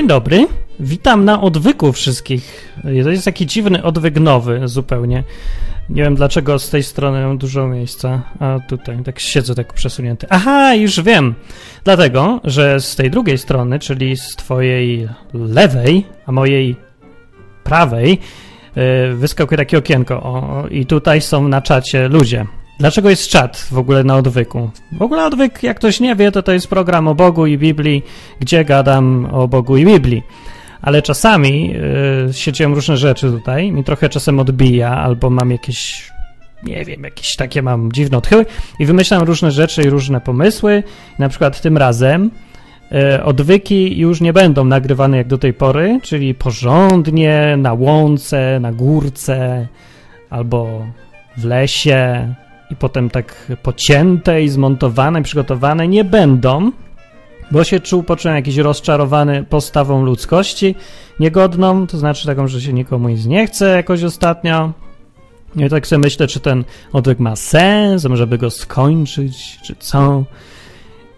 Dzień dobry. Witam na odwyku wszystkich. To jest taki dziwny odwyk nowy zupełnie. Nie wiem dlaczego z tej strony mam dużo miejsca, a tutaj tak siedzę tak przesunięty. Aha, już wiem. Dlatego, że z tej drugiej strony, czyli z twojej lewej, a mojej prawej, yy, wyskakuje takie okienko o, i tutaj są na czacie ludzie. Dlaczego jest czat w ogóle na odwyku? W ogóle odwyk, jak ktoś nie wie, to to jest program o Bogu i Biblii, gdzie gadam o Bogu i Biblii. Ale czasami yy, się różne rzeczy tutaj, mi trochę czasem odbija, albo mam jakieś, nie wiem, jakieś takie mam dziwne odchyły i wymyślam różne rzeczy i różne pomysły. Na przykład tym razem yy, odwyki już nie będą nagrywane jak do tej pory, czyli porządnie, na łące, na górce, albo w lesie, i potem tak pocięte i zmontowane, przygotowane nie będą, bo się czuł, poczułem jakiś rozczarowany postawą ludzkości niegodną, to znaczy taką, że się nikomu nic nie chce jakoś ostatnio. I tak sobie myślę, czy ten odwyk ma sens, żeby go skończyć, czy co.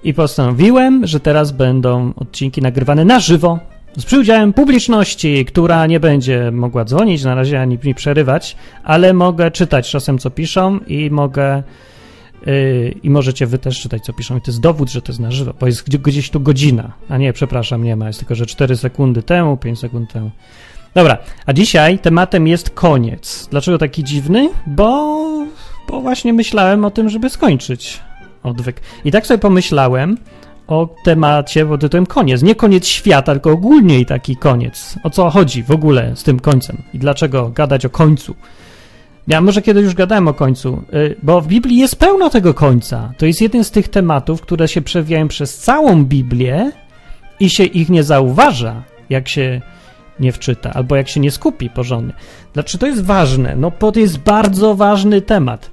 I postanowiłem, że teraz będą odcinki nagrywane na żywo, z przyudziałem publiczności, która nie będzie mogła dzwonić na razie ani mi przerywać, ale mogę czytać czasem, co piszą i mogę yy, i możecie wy też czytać, co piszą. I to jest dowód, że to jest na żywo, bo jest gdzieś tu godzina, a nie, przepraszam, nie ma, jest tylko, że 4 sekundy temu, 5 sekund temu. Dobra, a dzisiaj tematem jest koniec. Dlaczego taki dziwny? Bo, bo właśnie myślałem o tym, żeby skończyć odwyk. I tak sobie pomyślałem, o temacie pod tytułem koniec. Nie koniec świata, tylko ogólnie taki koniec. O co chodzi w ogóle z tym końcem i dlaczego gadać o końcu? Ja może kiedyś już gadałem o końcu, y, bo w Biblii jest pełno tego końca. To jest jeden z tych tematów, które się przewijają przez całą Biblię i się ich nie zauważa, jak się nie wczyta, albo jak się nie skupi porządnie. Dlaczego to jest ważne? No, bo to jest bardzo ważny temat.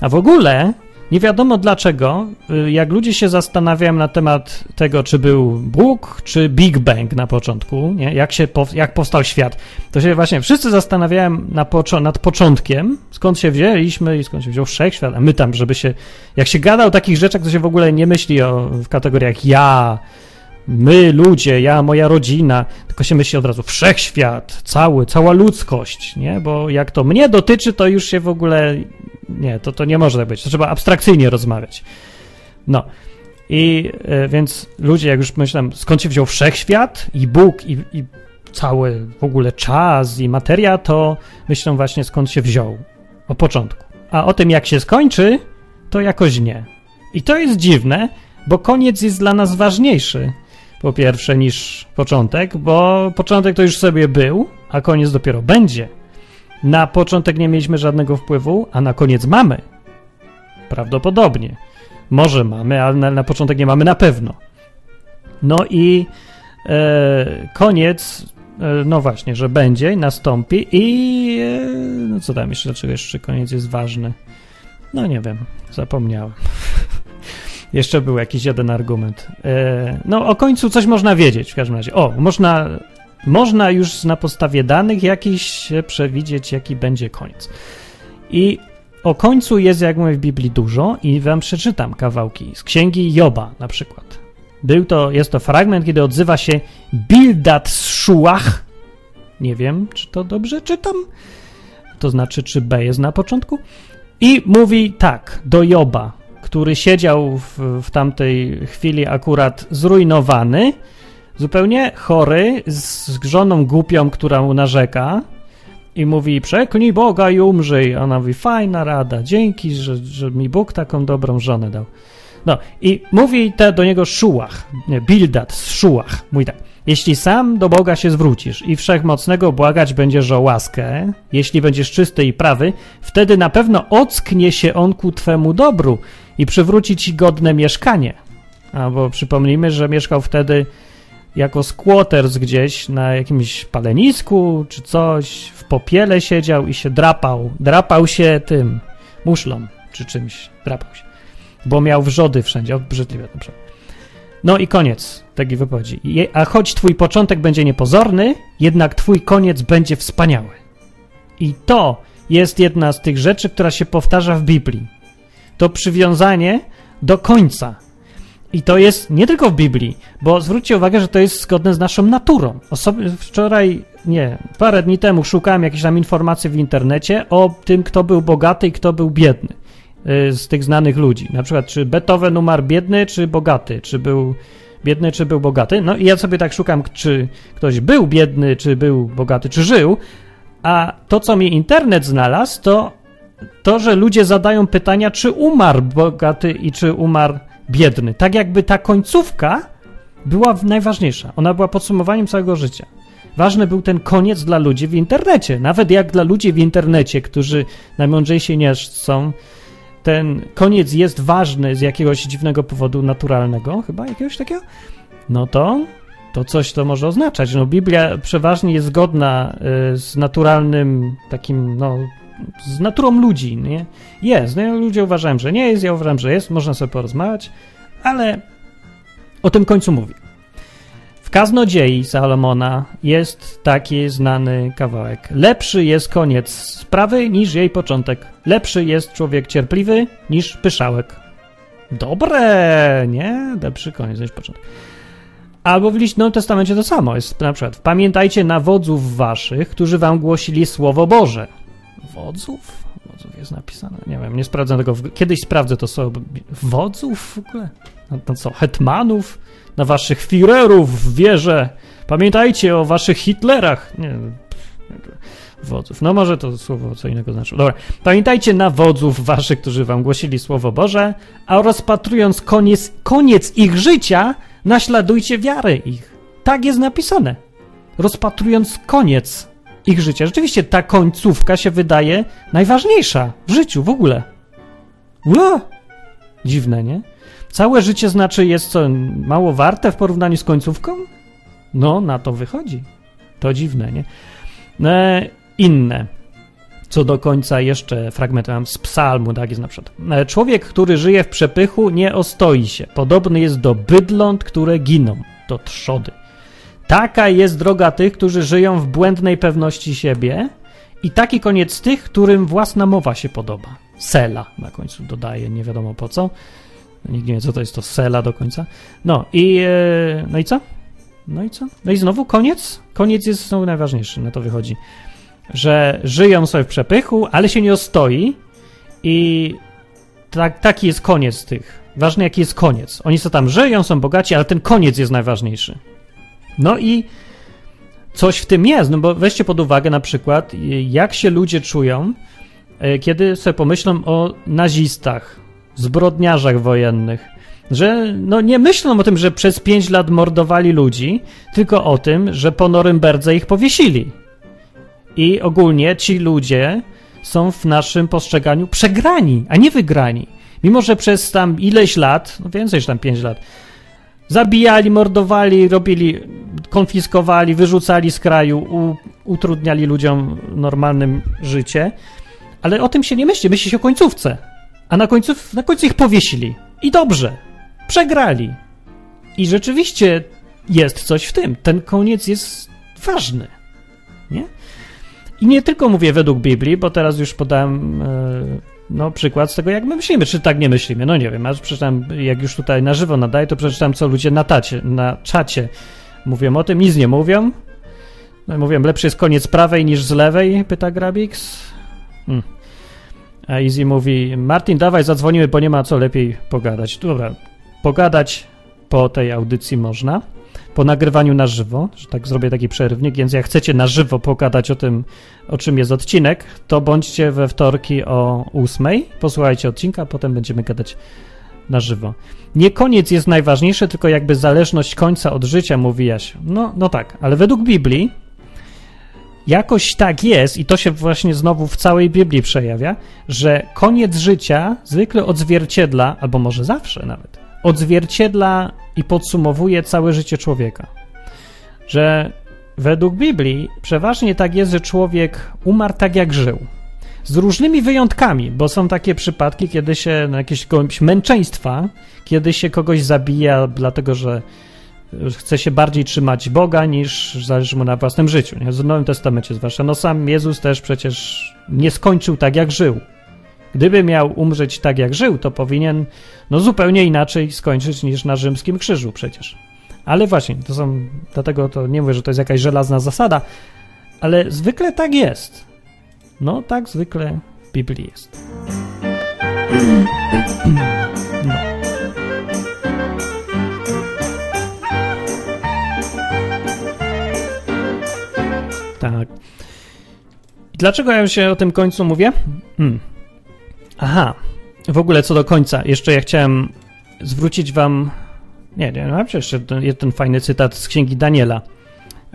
A w ogóle nie wiadomo dlaczego, y, jak ludzie się zastanawiają na temat tego, czy był Bóg, czy Big Bang na początku, nie? Jak, się, jak powstał świat, to się właśnie wszyscy zastanawiałem na nad początkiem, skąd się wzięliśmy i skąd się wziął wszechświat, a my tam, żeby się, jak się gada o takich rzeczach, to się w ogóle nie myśli o, w kategoriach ja, my, ludzie, ja, moja rodzina, tylko się myśli od razu wszechświat, cały, cała ludzkość, nie? Bo jak to mnie dotyczy, to już się w ogóle nie, to, to nie może tak być. To trzeba abstrakcyjnie rozmawiać. No. I e, więc ludzie, jak już myślałem, skąd się wziął wszechświat i Bóg i, i cały w ogóle czas i materia, to myślą właśnie skąd się wziął. O początku. A o tym, jak się skończy, to jakoś nie. I to jest dziwne, bo koniec jest dla nas ważniejszy, po pierwsze, niż początek, bo początek to już sobie był, a koniec dopiero będzie. Na początek nie mieliśmy żadnego wpływu, a na koniec mamy. Prawdopodobnie. Może mamy, ale na, na początek nie mamy na pewno. No i e, koniec, e, no właśnie, że będzie, nastąpi i e, no co tam jeszcze, dlaczego jeszcze koniec jest ważny? No nie wiem, zapomniałem. jeszcze był jakiś jeden argument. E, no o końcu coś można wiedzieć w każdym razie. O, można można już na podstawie danych jakiś przewidzieć, jaki będzie koniec. I o końcu jest, jak mówię, w Biblii dużo i wam przeczytam kawałki z księgi Joba na przykład. Był to, jest to fragment, kiedy odzywa się Bildat Szuach. Nie wiem, czy to dobrze czytam. To znaczy, czy B jest na początku. I mówi tak do Joba, który siedział w, w tamtej chwili akurat zrujnowany zupełnie chory, z żoną głupią, która mu narzeka i mówi, przeklnij Boga i umrzyj. Ona mówi, fajna rada, dzięki, że, że mi Bóg taką dobrą żonę dał. No i mówi te do niego Szułach, nie, Bildat z Szułach, mówi tak. Jeśli sam do Boga się zwrócisz i wszechmocnego błagać będziesz o łaskę, jeśli będziesz czysty i prawy, wtedy na pewno ocknie się on ku twemu dobru i przywróci ci godne mieszkanie. A bo przypomnijmy, że mieszkał wtedy jako squatters gdzieś na jakimś palenisku czy coś, w popiele siedział i się drapał. Drapał się tym muszlą czy czymś. Drapał się. Bo miał wrzody wszędzie, obrzydliwe na przykład. No i koniec takiej wypowiedzi. A choć twój początek będzie niepozorny, jednak twój koniec będzie wspaniały. I to jest jedna z tych rzeczy, która się powtarza w Biblii. To przywiązanie do końca. I to jest nie tylko w Biblii, bo zwróćcie uwagę, że to jest zgodne z naszą naturą. Osoby, wczoraj, nie, parę dni temu szukałem jakiejś tam informacji w internecie o tym, kto był bogaty i kto był biedny y, z tych znanych ludzi. Na przykład, czy Beethoven umarł biedny, czy bogaty, czy był biedny, czy był bogaty. No i ja sobie tak szukam, czy ktoś był biedny, czy był bogaty, czy żył. A to, co mi internet znalazł, to to, że ludzie zadają pytania, czy umarł bogaty i czy umarł biedny. Tak jakby ta końcówka była najważniejsza. Ona była podsumowaniem całego życia. Ważny był ten koniec dla ludzi w internecie. Nawet jak dla ludzi w internecie, którzy najmądrzejsi nie są, ten koniec jest ważny z jakiegoś dziwnego powodu naturalnego, chyba jakiegoś takiego, no to to coś to może oznaczać. No, Biblia przeważnie jest zgodna y, z naturalnym takim, no, z naturą ludzi, nie? Jest. No, ludzie uważają, że nie jest, ja uważam, że jest, można sobie porozmawiać, ale o tym końcu mówi. W kaznodziei Salomona jest taki znany kawałek. Lepszy jest koniec sprawy niż jej początek. Lepszy jest człowiek cierpliwy niż pyszałek. Dobre, nie? Lepszy koniec niż początek. Albo w Nowym Testamencie to samo jest na przykład. Pamiętajcie na wodzów waszych, którzy wam głosili Słowo Boże. Wodzów? Wodzów jest napisane. Nie wiem, nie sprawdzę tego. Kiedyś sprawdzę to słowo. Wodzów w ogóle? No to co, hetmanów? Na waszych Führerów w wierze. Pamiętajcie o waszych Hitlerach. Nie, wodzów. No może to słowo co innego znaczy. Dobra. Pamiętajcie na wodzów waszych, którzy wam głosili Słowo Boże, a rozpatrując koniec, koniec ich życia, naśladujcie wiarę ich. Tak jest napisane. Rozpatrując koniec ich życia. Rzeczywiście ta końcówka się wydaje najważniejsza w życiu w ogóle. Ua! Dziwne, nie? Całe życie znaczy jest co, mało warte w porównaniu z końcówką? No, na to wychodzi. To dziwne, nie? E, inne. Co do końca jeszcze fragment mam z psalmu, tak jest na przykład. E, człowiek, który żyje w przepychu, nie ostoi się. Podobny jest do bydląt, które giną, do trzody. Taka jest droga tych, którzy żyją w błędnej pewności siebie i taki koniec tych, którym własna mowa się podoba. Sela na końcu dodaje, nie wiadomo po co. Nikt nie wie, co to jest to sela do końca. No i, e, no i co? No i co? No i znowu koniec? Koniec jest znowu najważniejszy, na to wychodzi. Że żyją sobie w przepychu, ale się nie ostoi i tak, taki jest koniec tych. Ważny jaki jest koniec. Oni co tam żyją, są bogaci, ale ten koniec jest najważniejszy. No i coś w tym jest, no bo weźcie pod uwagę na przykład, jak się ludzie czują, e, kiedy sobie pomyślą o nazistach, zbrodniarzach wojennych, że no nie myślą o tym, że przez pięć lat mordowali ludzi, tylko o tym, że po Norymberdze ich powiesili. I ogólnie ci ludzie są w naszym postrzeganiu przegrani, a nie wygrani. Mimo, że przez tam ileś lat, no więcej niż tam pięć lat, zabijali, mordowali, robili, konfiskowali, wyrzucali z kraju, u, utrudniali ludziom normalnym życie, ale o tym się nie myśli, myśli się o końcówce. A na końcu, na końcu ich powiesili. I dobrze. Przegrali. I rzeczywiście jest coś w tym. Ten koniec jest ważny. Nie? I nie tylko mówię według Biblii, bo teraz już podałem e, no, przykład z tego, jak my myślimy, czy tak nie myślimy. No nie wiem, a przeczytam, jak już tutaj na żywo nadaję, to przeczytam, co ludzie na, tacie, na czacie mówią o tym. Nic nie mówią. No, mówią, lepszy jest koniec prawej niż z lewej, pyta Grabix. Hmm. A Easy mówi, Martin, dawaj, zadzwonimy, bo nie ma co lepiej pogadać. Dobra, pogadać po tej audycji można, po nagrywaniu na żywo, że tak zrobię taki przerywnik, więc jak chcecie na żywo pogadać o tym, o czym jest odcinek, to bądźcie we wtorki o ósmej, posłuchajcie odcinka, a potem będziemy gadać na żywo. Nie koniec jest najważniejszy, tylko jakby zależność końca od życia, mówi Jaś. No, no tak, ale według Biblii jakoś tak jest, i to się właśnie znowu w całej Biblii przejawia, że koniec życia zwykle odzwierciedla, albo może zawsze nawet, odzwierciedla i podsumowuje całe życie człowieka. Że według Biblii przeważnie tak jest, że człowiek umarł tak jak żył. Z różnymi wyjątkami, bo są takie przypadki, kiedy się na jakieś męczeństwa, kiedy się kogoś zabija, dlatego że chce się bardziej trzymać Boga niż zależy mu na własnym życiu. Nie? W Nowym Testamencie zwłaszcza. No sam Jezus też przecież nie skończył tak, jak żył. Gdyby miał umrzeć tak, jak żył, to powinien no zupełnie inaczej skończyć niż na rzymskim krzyżu przecież. Ale właśnie, to są, dlatego to nie mówię, że to jest jakaś żelazna zasada, ale zwykle tak jest. No, tak zwykle w Biblii jest. No. Tak. Dlaczego ja się o tym końcu mówię? Hmm. Aha. W ogóle co do końca, jeszcze ja chciałem zwrócić wam. Nie, nie, mam jeszcze ten, ten fajny cytat z księgi Daniela.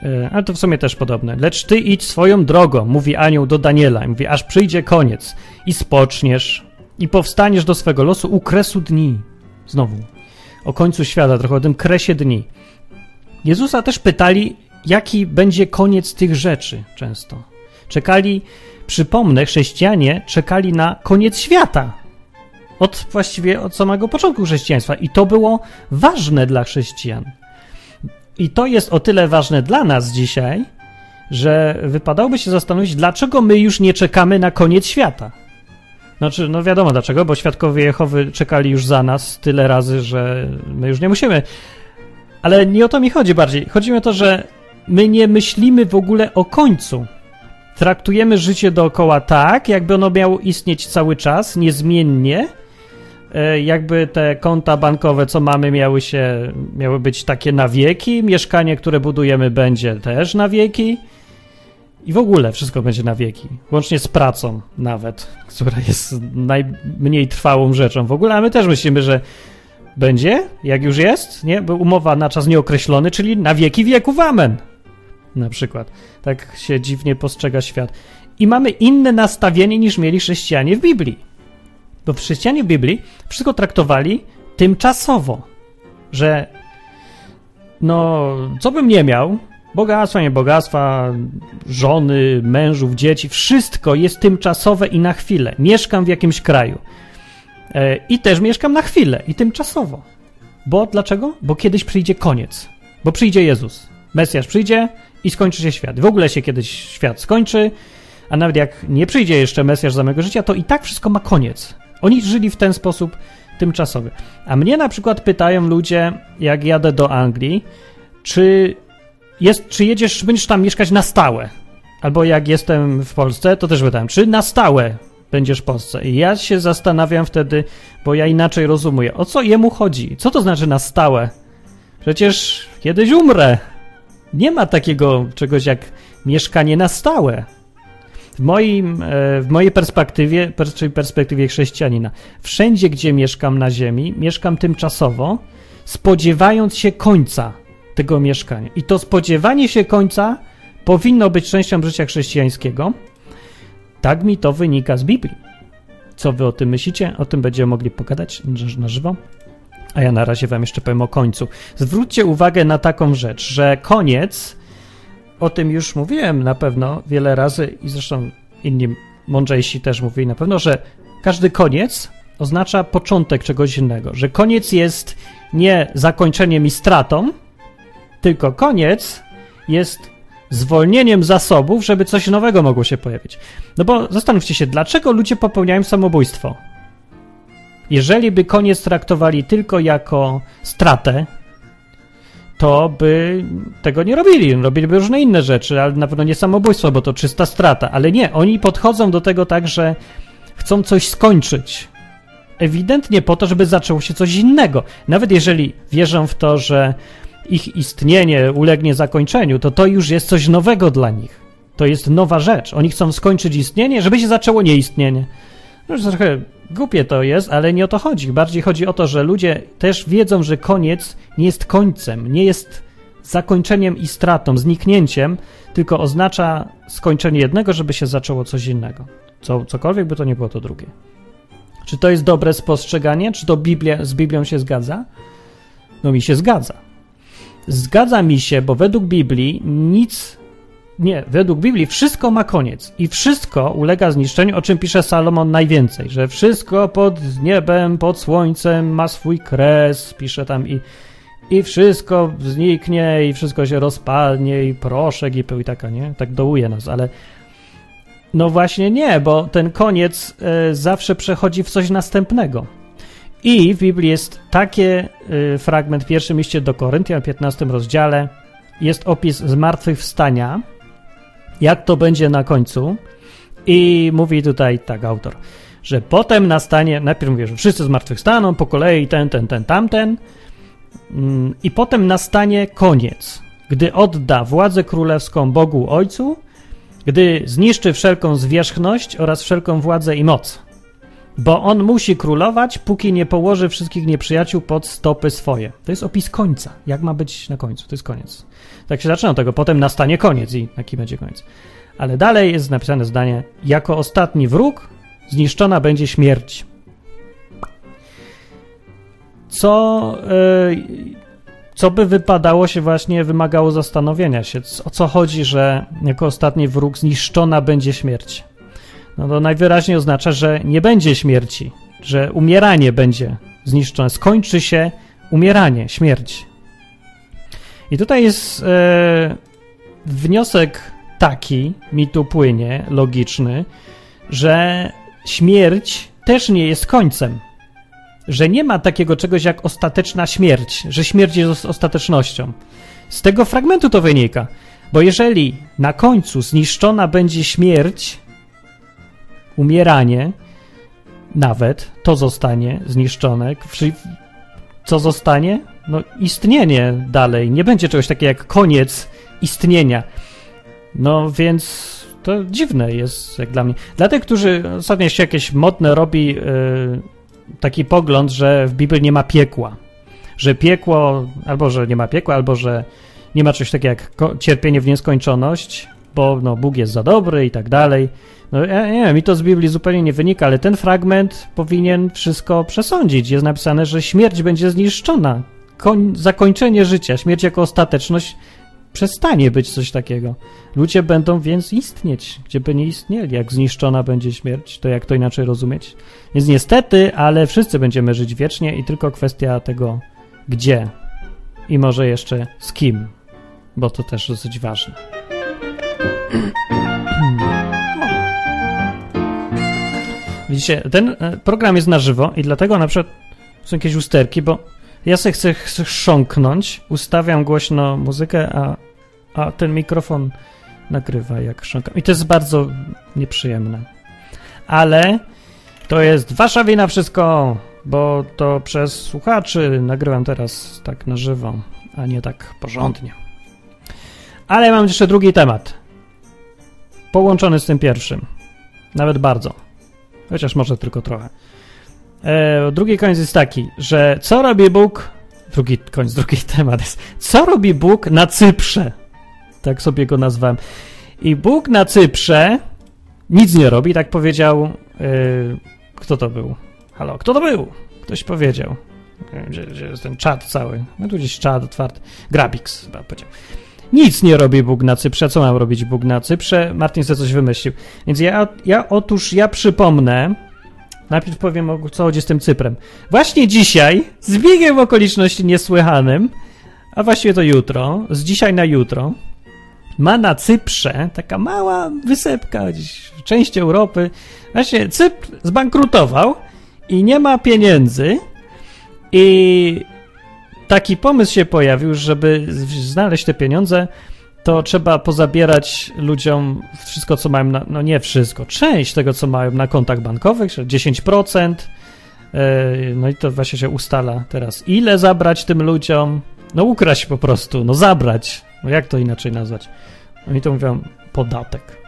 E, ale to w sumie też podobne. Lecz ty idź swoją drogą, mówi anioł do Daniela. Mówi, aż przyjdzie koniec i spoczniesz i powstaniesz do swego losu u kresu dni. Znowu. O końcu świata, trochę o tym kresie dni. Jezusa też pytali, jaki będzie koniec tych rzeczy często. Czekali, przypomnę, chrześcijanie czekali na koniec świata. Od właściwie od samego początku chrześcijaństwa. I to było ważne dla chrześcijan. I to jest o tyle ważne dla nas dzisiaj, że wypadałoby się zastanowić, dlaczego my już nie czekamy na koniec świata. Znaczy, no wiadomo dlaczego, bo świadkowie Jehowy czekali już za nas tyle razy, że my już nie musimy. Ale nie o to mi chodzi bardziej. Chodzi mi o to, że my nie myślimy w ogóle o końcu. Traktujemy życie dookoła tak, jakby ono miało istnieć cały czas, niezmiennie, E, jakby te konta bankowe, co mamy, miały się, miały być takie na wieki, mieszkanie, które budujemy, będzie też na wieki. I w ogóle wszystko będzie na wieki, łącznie z pracą nawet, która jest najmniej trwałą rzeczą w ogóle, a my też myślimy, że będzie, jak już jest, nie? Bo umowa na czas nieokreślony, czyli na wieki wieków amen. Na przykład. Tak się dziwnie postrzega świat. I mamy inne nastawienie niż mieli chrześcijanie w Biblii. Bo chrześcijanie w Biblii wszystko traktowali tymczasowo, że no, co bym nie miał, bogactwa, nie bogactwa, żony, mężów, dzieci, wszystko jest tymczasowe i na chwilę. Mieszkam w jakimś kraju. E, I też mieszkam na chwilę i tymczasowo. Bo dlaczego? Bo kiedyś przyjdzie koniec. Bo przyjdzie Jezus. Mesjasz przyjdzie i skończy się świat. W ogóle się kiedyś świat skończy, a nawet jak nie przyjdzie jeszcze Mesjasz za mego życia, to i tak wszystko ma koniec. Oni żyli w ten sposób tymczasowy. A mnie na przykład pytają ludzie, jak jadę do Anglii, czy, jest, czy jedziesz, będziesz tam mieszkać na stałe? Albo jak jestem w Polsce, to też pytałem, czy na stałe będziesz w Polsce? I ja się zastanawiam wtedy, bo ja inaczej rozumiem, o co jemu chodzi? Co to znaczy na stałe? Przecież kiedyś umrę. Nie ma takiego czegoś jak mieszkanie na stałe. W, moim, e, w mojej perspektywie, czyli perspektywie chrześcijanina, wszędzie, gdzie mieszkam na ziemi, mieszkam tymczasowo, spodziewając się końca tego mieszkania. I to spodziewanie się końca powinno być częścią życia chrześcijańskiego. Tak mi to wynika z Biblii. Co wy o tym myślicie? O tym będziemy mogli pogadać na żywo. A ja na razie wam jeszcze powiem o końcu. Zwróćcie uwagę na taką rzecz, że koniec o tym już mówiłem na pewno wiele razy i zresztą inni mądrzejsi też mówili na pewno, że każdy koniec oznacza początek czegoś innego, że koniec jest nie zakończeniem i stratą, tylko koniec jest zwolnieniem zasobów, żeby coś nowego mogło się pojawić. No bo zastanówcie się, dlaczego ludzie popełniają samobójstwo? Jeżeli by koniec traktowali tylko jako stratę, to by tego nie robili. Robiliby różne inne rzeczy, ale na pewno nie samobójstwo, bo to czysta strata. Ale nie, oni podchodzą do tego tak, że chcą coś skończyć. Ewidentnie po to, żeby zaczęło się coś innego. Nawet jeżeli wierzą w to, że ich istnienie ulegnie zakończeniu, to to już jest coś nowego dla nich. To jest nowa rzecz. Oni chcą skończyć istnienie, żeby się zaczęło nieistnienie. No już trochę głupie to jest, ale nie o to chodzi. Bardziej chodzi o to, że ludzie też wiedzą, że koniec nie jest końcem, nie jest zakończeniem i stratą, zniknięciem, tylko oznacza skończenie jednego, żeby się zaczęło coś innego. Co, cokolwiek by to nie było, to drugie. Czy to jest dobre spostrzeganie? Czy to Biblia, z Biblią się zgadza? No mi się zgadza. Zgadza mi się, bo według Biblii nic nie, według Biblii wszystko ma koniec i wszystko ulega zniszczeniu, o czym pisze Salomon najwięcej, że wszystko pod niebem, pod słońcem ma swój kres, pisze tam i, i wszystko zniknie i wszystko się rozpadnie i proszek i pył i taka, nie? Tak dołuje nas, ale No właśnie nie, bo ten koniec y, zawsze przechodzi w coś następnego. I w Biblii jest taki y, fragment w pierwszym liście do Koryntian, 15 rozdziale. Jest opis zmartwychwstania, jak to będzie na końcu. I mówi tutaj tak autor, że potem nastanie, najpierw mówię, że wszyscy zmartwychwstaną po kolei, ten, ten, ten, tamten. Mm, I potem nastanie koniec, gdy odda władzę królewską Bogu Ojcu, gdy zniszczy wszelką zwierzchność oraz wszelką władzę i moc. Bo on musi królować, póki nie położy wszystkich nieprzyjaciół pod stopy swoje. To jest opis końca. Jak ma być na końcu? To jest koniec. Tak się zaczyna tego. Potem nastanie koniec i taki będzie koniec. Ale dalej jest napisane zdanie: Jako ostatni wróg zniszczona będzie śmierć. Co, yy, co by wypadało się właśnie, wymagało zastanowienia się, o co chodzi, że jako ostatni wróg zniszczona będzie śmierć. No to najwyraźniej oznacza, że nie będzie śmierci, że umieranie będzie zniszczone, skończy się umieranie, śmierć. I tutaj jest e, wniosek taki, mi tu płynie, logiczny, że śmierć też nie jest końcem. Że nie ma takiego czegoś jak ostateczna śmierć, że śmierć jest ostatecznością. Z tego fragmentu to wynika. Bo jeżeli na końcu zniszczona będzie śmierć, umieranie, nawet to zostanie zniszczone, co zostanie? No istnienie dalej. Nie będzie czegoś takiego jak koniec istnienia. No więc to dziwne jest jak dla mnie. Dla tych, którzy ostatnio się jakieś modne robi yy, taki pogląd, że w Biblii nie ma piekła. Że piekło, albo że nie ma piekła, albo że nie ma czegoś takiego jak cierpienie w nieskończoność, bo no, Bóg jest za dobry i tak dalej. No ja nie wiem, mi to z Biblii zupełnie nie wynika, ale ten fragment powinien wszystko przesądzić. Jest napisane, że śmierć będzie zniszczona. Koń, zakończenie życia, śmierć jako ostateczność przestanie być coś takiego. Ludzie będą więc istnieć, gdzie by nie istnieli. Jak zniszczona będzie śmierć, to jak to inaczej rozumieć? Więc niestety, ale wszyscy będziemy żyć wiecznie i tylko kwestia tego, gdzie i może jeszcze z kim, bo to też dosyć ważne. Widzicie, ten e, program jest na żywo i dlatego na przykład są jakieś usterki, bo ja sobie chcę chrząknąć, ustawiam głośno muzykę, a, a ten mikrofon nagrywa jak chrząkam. I to jest bardzo nieprzyjemne. Ale to jest wasza wina wszystko, bo to przez słuchaczy nagrywam teraz tak na żywo, a nie tak porządnie. Ale mam jeszcze drugi temat. Połączony z tym pierwszym. Nawet bardzo. Chociaż może tylko trochę. E, drugi koniec jest taki, że co robi Bóg? Drugi koniec, drugi temat jest. Co robi Bóg na Cyprze? Tak sobie go nazwałem. I Bóg na Cyprze nic nie robi, tak powiedział. E, kto to był? Halo, kto to był? Ktoś powiedział. Gdzie, gdzie jest ten czat cały? No tu gdzieś czat otwarty. Grabix chyba powiedział. Nic nie robi Bóg na Cyprze. Co mam robić Bóg na Cyprze? Martin sobie coś wymyślił. Więc ja, ja otóż ja przypomnę, najpierw powiem o co chodzi z tym Cyprem. Właśnie dzisiaj, z biegiem okoliczności niesłychanym, a właściwie to jutro, z dzisiaj na jutro, ma na Cyprze, taka mała wysepka gdzieś w części Europy, właśnie Cypr zbankrutował i nie ma pieniędzy i taki pomysł się pojawił, żeby znaleźć te pieniądze, to trzeba pozabierać ludziom wszystko, co mają, na, no nie wszystko, część tego, co mają na kontach bankowych, 10%. E, no i to właśnie się ustala teraz. Ile zabrać tym ludziom? No ukraść po prostu, no zabrać. No jak to inaczej nazwać? Oni to mówią podatek.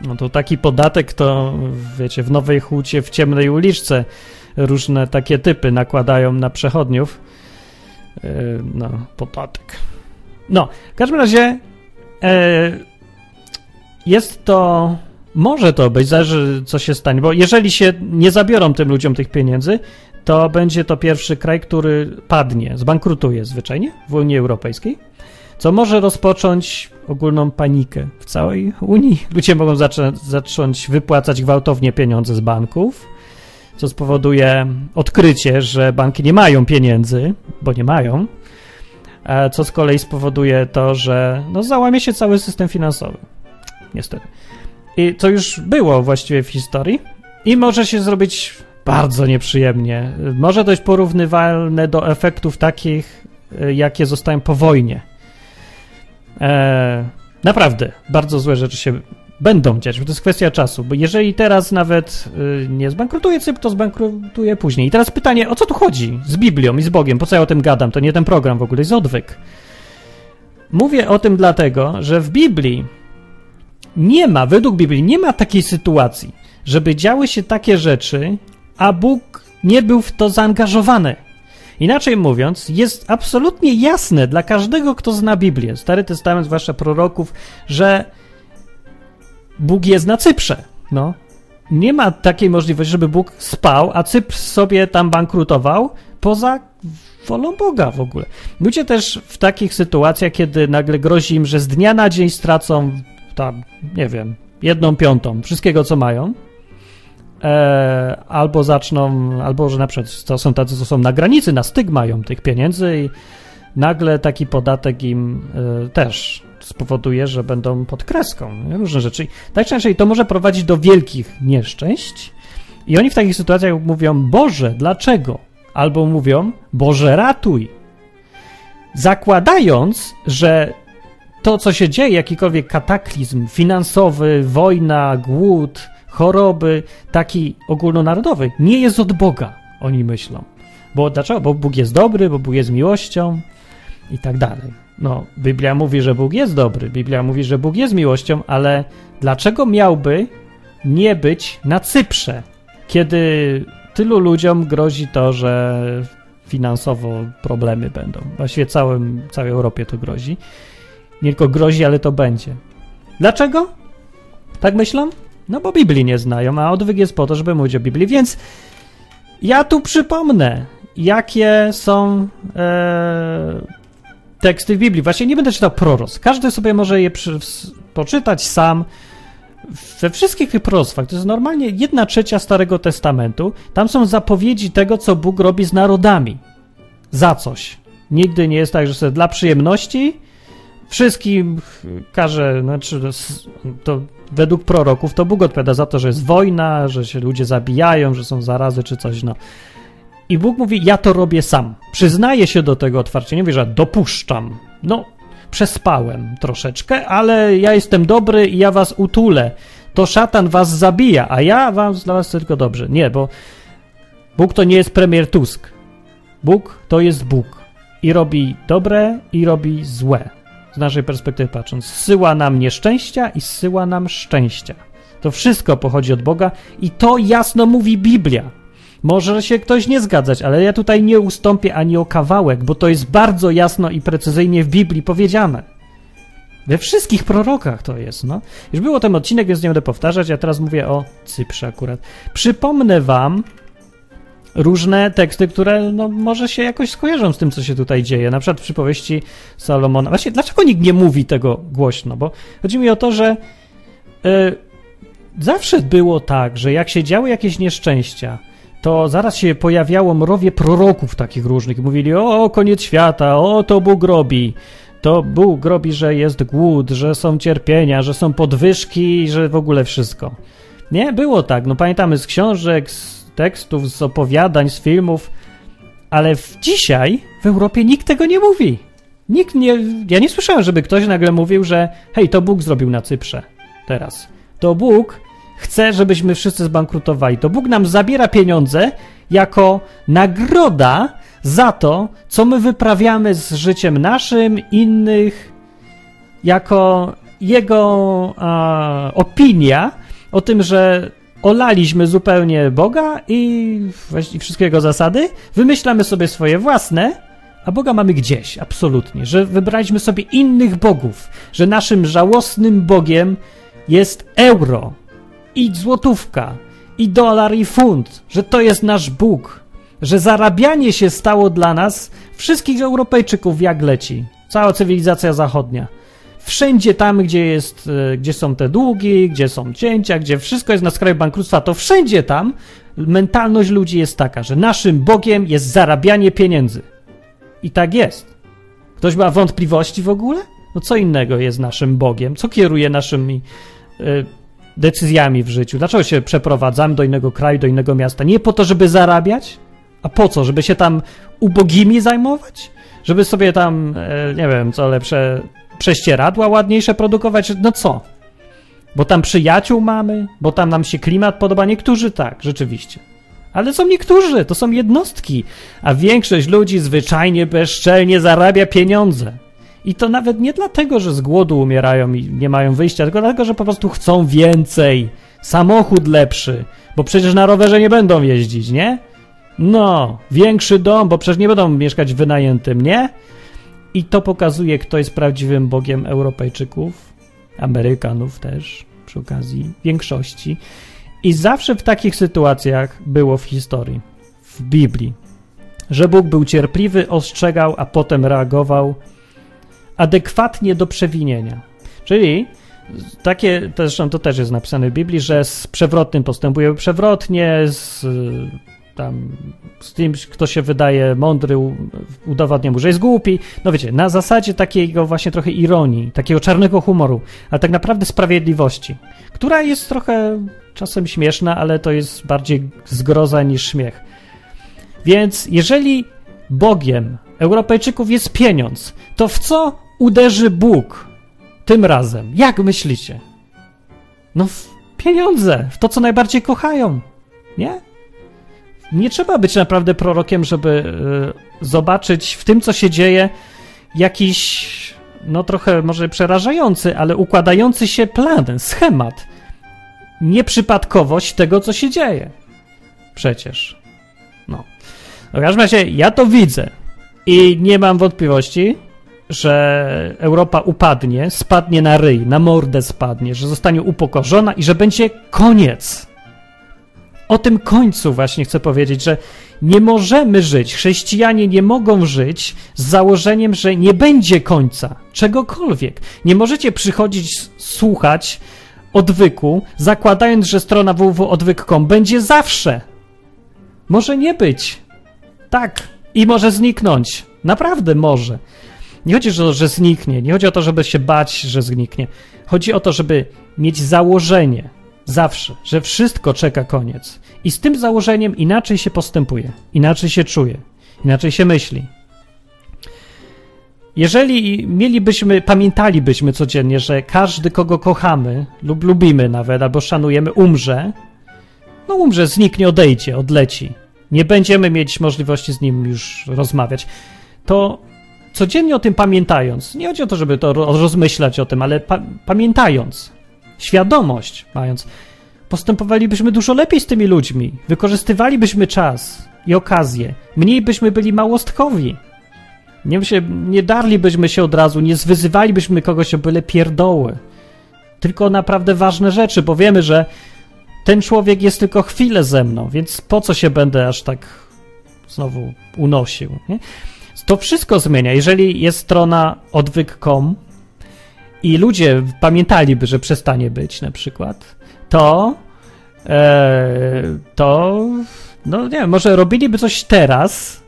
No to taki podatek to, wiecie, w Nowej Hucie, w ciemnej uliczce różne takie typy nakładają na przechodniów E, no, podatek. No, w każdym razie e, jest to, może to być, zależy co się stanie, bo jeżeli się nie zabiorą tym ludziom tych pieniędzy, to będzie to pierwszy kraj, który padnie, zbankrutuje zwyczajnie w Unii Europejskiej, co może rozpocząć ogólną panikę w całej Unii. Ludzie mogą zacząć wypłacać gwałtownie pieniądze z banków, co spowoduje odkrycie, że banki nie mają pieniędzy, bo nie mają, co z kolei spowoduje to, że no, załamie się cały system finansowy. Niestety. I to już było właściwie w historii i może się zrobić bardzo nieprzyjemnie. Może dojść porównywalne do efektów takich, e, jakie zostają po wojnie. E, naprawdę, bardzo złe rzeczy się będą bo to jest kwestia czasu, bo jeżeli teraz nawet y, nie zbankrutuje Cypr, to zbankrutuje później. I teraz pytanie, o co tu chodzi z Biblią i z Bogiem? Po co ja o tym gadam? To nie ten program w ogóle, jest odwyk. Mówię o tym dlatego, że w Biblii nie ma, według Biblii, nie ma takiej sytuacji, żeby działy się takie rzeczy, a Bóg nie był w to zaangażowany. Inaczej mówiąc, jest absolutnie jasne dla każdego, kto zna Biblię, Stary Testament, zwłaszcza proroków, że Bóg jest na Cyprze. No. Nie ma takiej możliwości, żeby Bóg spał, a Cypr sobie tam bankrutował poza wolą Boga w ogóle. Ludzie też w takich sytuacjach, kiedy nagle grozi im, że z dnia na dzień stracą tam, nie wiem, jedną piątą wszystkiego, co mają, e, albo zaczną, albo że na przykład to są tacy, co są na granicy, na styk mają tych pieniędzy i nagle taki podatek im e, też spowoduje, że będą pod kreską. Różne rzeczy. Tak czy inaczej, to może prowadzić do wielkich nieszczęść. I oni w takich sytuacjach mówią: Boże, dlaczego? Albo mówią: Boże, ratuj. Zakładając, że to, co się dzieje, jakikolwiek kataklizm finansowy, wojna, głód, choroby, taki ogólnonarodowy, nie jest od Boga, oni myślą. Bo dlaczego? Bo Bóg jest dobry, bo Bóg jest miłością i tak dalej. No, Biblia mówi, że Bóg jest dobry, Biblia mówi, że Bóg jest miłością, ale dlaczego miałby nie być na Cyprze, kiedy tylu ludziom grozi to, że finansowo problemy będą? Właściwie całym, całej Europie to grozi. Nie tylko grozi, ale to będzie. Dlaczego? Tak myślą? No bo Biblii nie znają, a odwyk jest po to, żeby mówić o Biblii, więc ja tu przypomnę, jakie są e, teksty w Biblii. Właśnie nie będę czytał proroc. Każdy sobie może je przy, poczytać sam. We wszystkich tych proroctwach, to jest normalnie jedna trzecia Starego Testamentu, tam są zapowiedzi tego, co Bóg robi z narodami. Za coś. Nigdy nie jest tak, że sobie dla przyjemności wszystkim każe, znaczy to według proroków to Bóg odpowiada za to, że jest wojna, że się ludzie zabijają, że są zarazy czy coś, no. I Bóg mówi: Ja to robię sam. Przyznaję się do tego otwarcie. Nie mówię, że dopuszczam. No, przespałem troszeczkę, ale ja jestem dobry i ja was utulę. To szatan was zabija, a ja wam dla was tylko dobrze. Nie, bo Bóg to nie jest premier Tusk. Bóg to jest Bóg. I robi dobre, i robi złe. Z naszej perspektywy patrząc. Zsyła nam nieszczęścia i zsyła nam szczęścia. To wszystko pochodzi od Boga i to jasno mówi Biblia. Może się ktoś nie zgadzać, ale ja tutaj nie ustąpię ani o kawałek, bo to jest bardzo jasno i precyzyjnie w Biblii powiedziane. We wszystkich prorokach to jest, no. Już było ten odcinek, więc nie będę powtarzać, ja teraz mówię o Cyprze akurat. Przypomnę wam różne teksty, które no, może się jakoś skojarzą z tym, co się tutaj dzieje. Na przykład w przypowieści Salomona. Właśnie, dlaczego nikt nie mówi tego głośno? Bo chodzi mi o to, że yy, zawsze było tak, że jak się działy jakieś nieszczęścia, to zaraz się pojawiało mrowie proroków takich różnych. Mówili, o, koniec świata, o, to Bóg robi. To Bóg robi, że jest głód, że są cierpienia, że są podwyżki, że w ogóle wszystko. Nie, było tak. No pamiętamy z książek, z tekstów, z opowiadań, z filmów, ale w, dzisiaj w Europie nikt tego nie mówi. Nikt nie. Ja nie słyszałem, żeby ktoś nagle mówił, że hej, to Bóg zrobił na Cyprze teraz. To Bóg chce, żebyśmy wszyscy zbankrutowali. To Bóg nam zabiera pieniądze jako nagroda za to, co my wyprawiamy z życiem naszym, innych, jako jego opinia o tym, że olaliśmy zupełnie Boga i, i wszystkie jego zasady, wymyślamy sobie swoje własne, a Boga mamy gdzieś, absolutnie, że wybraliśmy sobie innych bogów, że naszym żałosnym Bogiem jest euro, i złotówka, i dolar, i funt, że to jest nasz Bóg, że zarabianie się stało dla nas wszystkich Europejczyków jak leci, cała cywilizacja zachodnia. Wszędzie tam, gdzie, jest, e, gdzie są te długi, gdzie są cięcia, gdzie wszystko jest na skraju bankructwa, to wszędzie tam mentalność ludzi jest taka, że naszym Bogiem jest zarabianie pieniędzy. I tak jest. Ktoś ma wątpliwości w ogóle? No co innego jest naszym Bogiem? Co kieruje naszymi y, decyzjami w życiu? Dlaczego się przeprowadzamy do innego kraju, do innego miasta? Nie po to, żeby zarabiać? A po co? Żeby się tam ubogimi zajmować? Żeby sobie tam, e, nie wiem, co lepsze, prześcieradła ładniejsze produkować? No co? Bo tam przyjaciół mamy? Bo tam nam się klimat podoba? Niektórzy tak, rzeczywiście. Ale są niektórzy, to są jednostki, a większość ludzi zwyczajnie bezczelnie zarabia pieniądze. I to nawet nie dlatego, że z głodu umierają i nie mają wyjścia, tylko dlatego, że po prostu chcą więcej. Samochód lepszy, bo przecież na rowerze nie będą jeździć, nie? No, większy dom, bo przecież nie będą mieszkać w wynajętym, nie? I to pokazuje, kto jest prawdziwym Bogiem Europejczyków, Amerykanów też, przy okazji większości. I zawsze w takich sytuacjach było w historii, w Biblii, że Bóg był cierpliwy, ostrzegał, a potem reagował adekwatnie do przewinienia. Czyli takie, zresztą to też jest napisane w Biblii, że z przewrotnym postępuje przewrotnie, z, tam, z tym, kto się wydaje mądry, udowadnia mu, że jest głupi. No wiecie, na zasadzie takiego właśnie trochę ironii, takiego czarnego humoru, ale tak naprawdę sprawiedliwości, która jest trochę czasem śmieszna, ale to jest bardziej zgroza niż śmiech. Więc jeżeli Bogiem Europejczyków jest pieniądz, to w co uderzy Bóg tym razem? Jak myślicie? No w pieniądze, w to, co najbardziej kochają, nie? Nie trzeba być naprawdę prorokiem, żeby y, zobaczyć w tym, co się dzieje, jakiś, no trochę może przerażający, ale układający się plan, schemat. Nieprzypadkowość tego, co się dzieje. Przecież. No. W każdym razie ja to widzę i nie mam wątpliwości, że Europa upadnie, spadnie na ryj, na mordę spadnie, że zostanie upokorzona i że będzie koniec. O tym końcu właśnie chcę powiedzieć, że nie możemy żyć, chrześcijanie nie mogą żyć z założeniem, że nie będzie końca czegokolwiek. Nie możecie przychodzić, słuchać odwyku, zakładając, że strona www.odwyk.com będzie zawsze. Może nie być. Tak. I może zniknąć. Naprawdę może. Nie chodzi o to, że zniknie, nie chodzi o to, żeby się bać, że zniknie. Chodzi o to, żeby mieć założenie zawsze, że wszystko czeka koniec. I z tym założeniem inaczej się postępuje, inaczej się czuje, inaczej się myśli. Jeżeli mielibyśmy, pamiętalibyśmy codziennie, że każdy, kogo kochamy lub lubimy nawet, albo szanujemy, umrze, no umrze, zniknie, odejdzie, odleci. Nie będziemy mieć możliwości z nim już rozmawiać. To codziennie o tym pamiętając, nie chodzi o to, żeby to rozmyślać o tym, ale pa pamiętając, świadomość mając, postępowalibyśmy dużo lepiej z tymi ludźmi, wykorzystywalibyśmy czas i okazję, mniej byśmy byli małostkowi. Nie, się, nie darlibyśmy się od razu, nie zwyzywalibyśmy kogoś o byle pierdoły. Tylko naprawdę ważne rzeczy, bo wiemy, że ten człowiek jest tylko chwilę ze mną, więc po co się będę aż tak znowu unosił? Nie? To wszystko zmienia. Jeżeli jest strona odwyk.com i ludzie pamiętaliby, że przestanie być na przykład, to e, to no nie wiem, może robiliby coś teraz,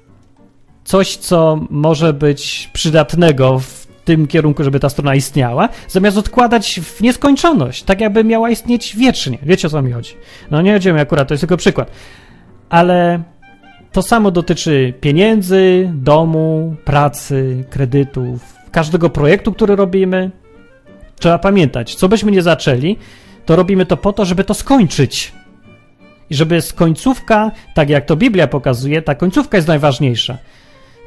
coś, co może być przydatnego w tym kierunku, żeby ta strona istniała, zamiast odkładać w nieskończoność, tak jakby miała istnieć wiecznie. Wiecie o co mi chodzi? No nie mi akurat, to jest tylko przykład. Ale to samo dotyczy pieniędzy, domu, pracy, kredytów, każdego projektu, który robimy. Trzeba pamiętać, co byśmy nie zaczęli, to robimy to po to, żeby to skończyć. I żeby z końcówka, tak jak to Biblia pokazuje, ta końcówka jest najważniejsza.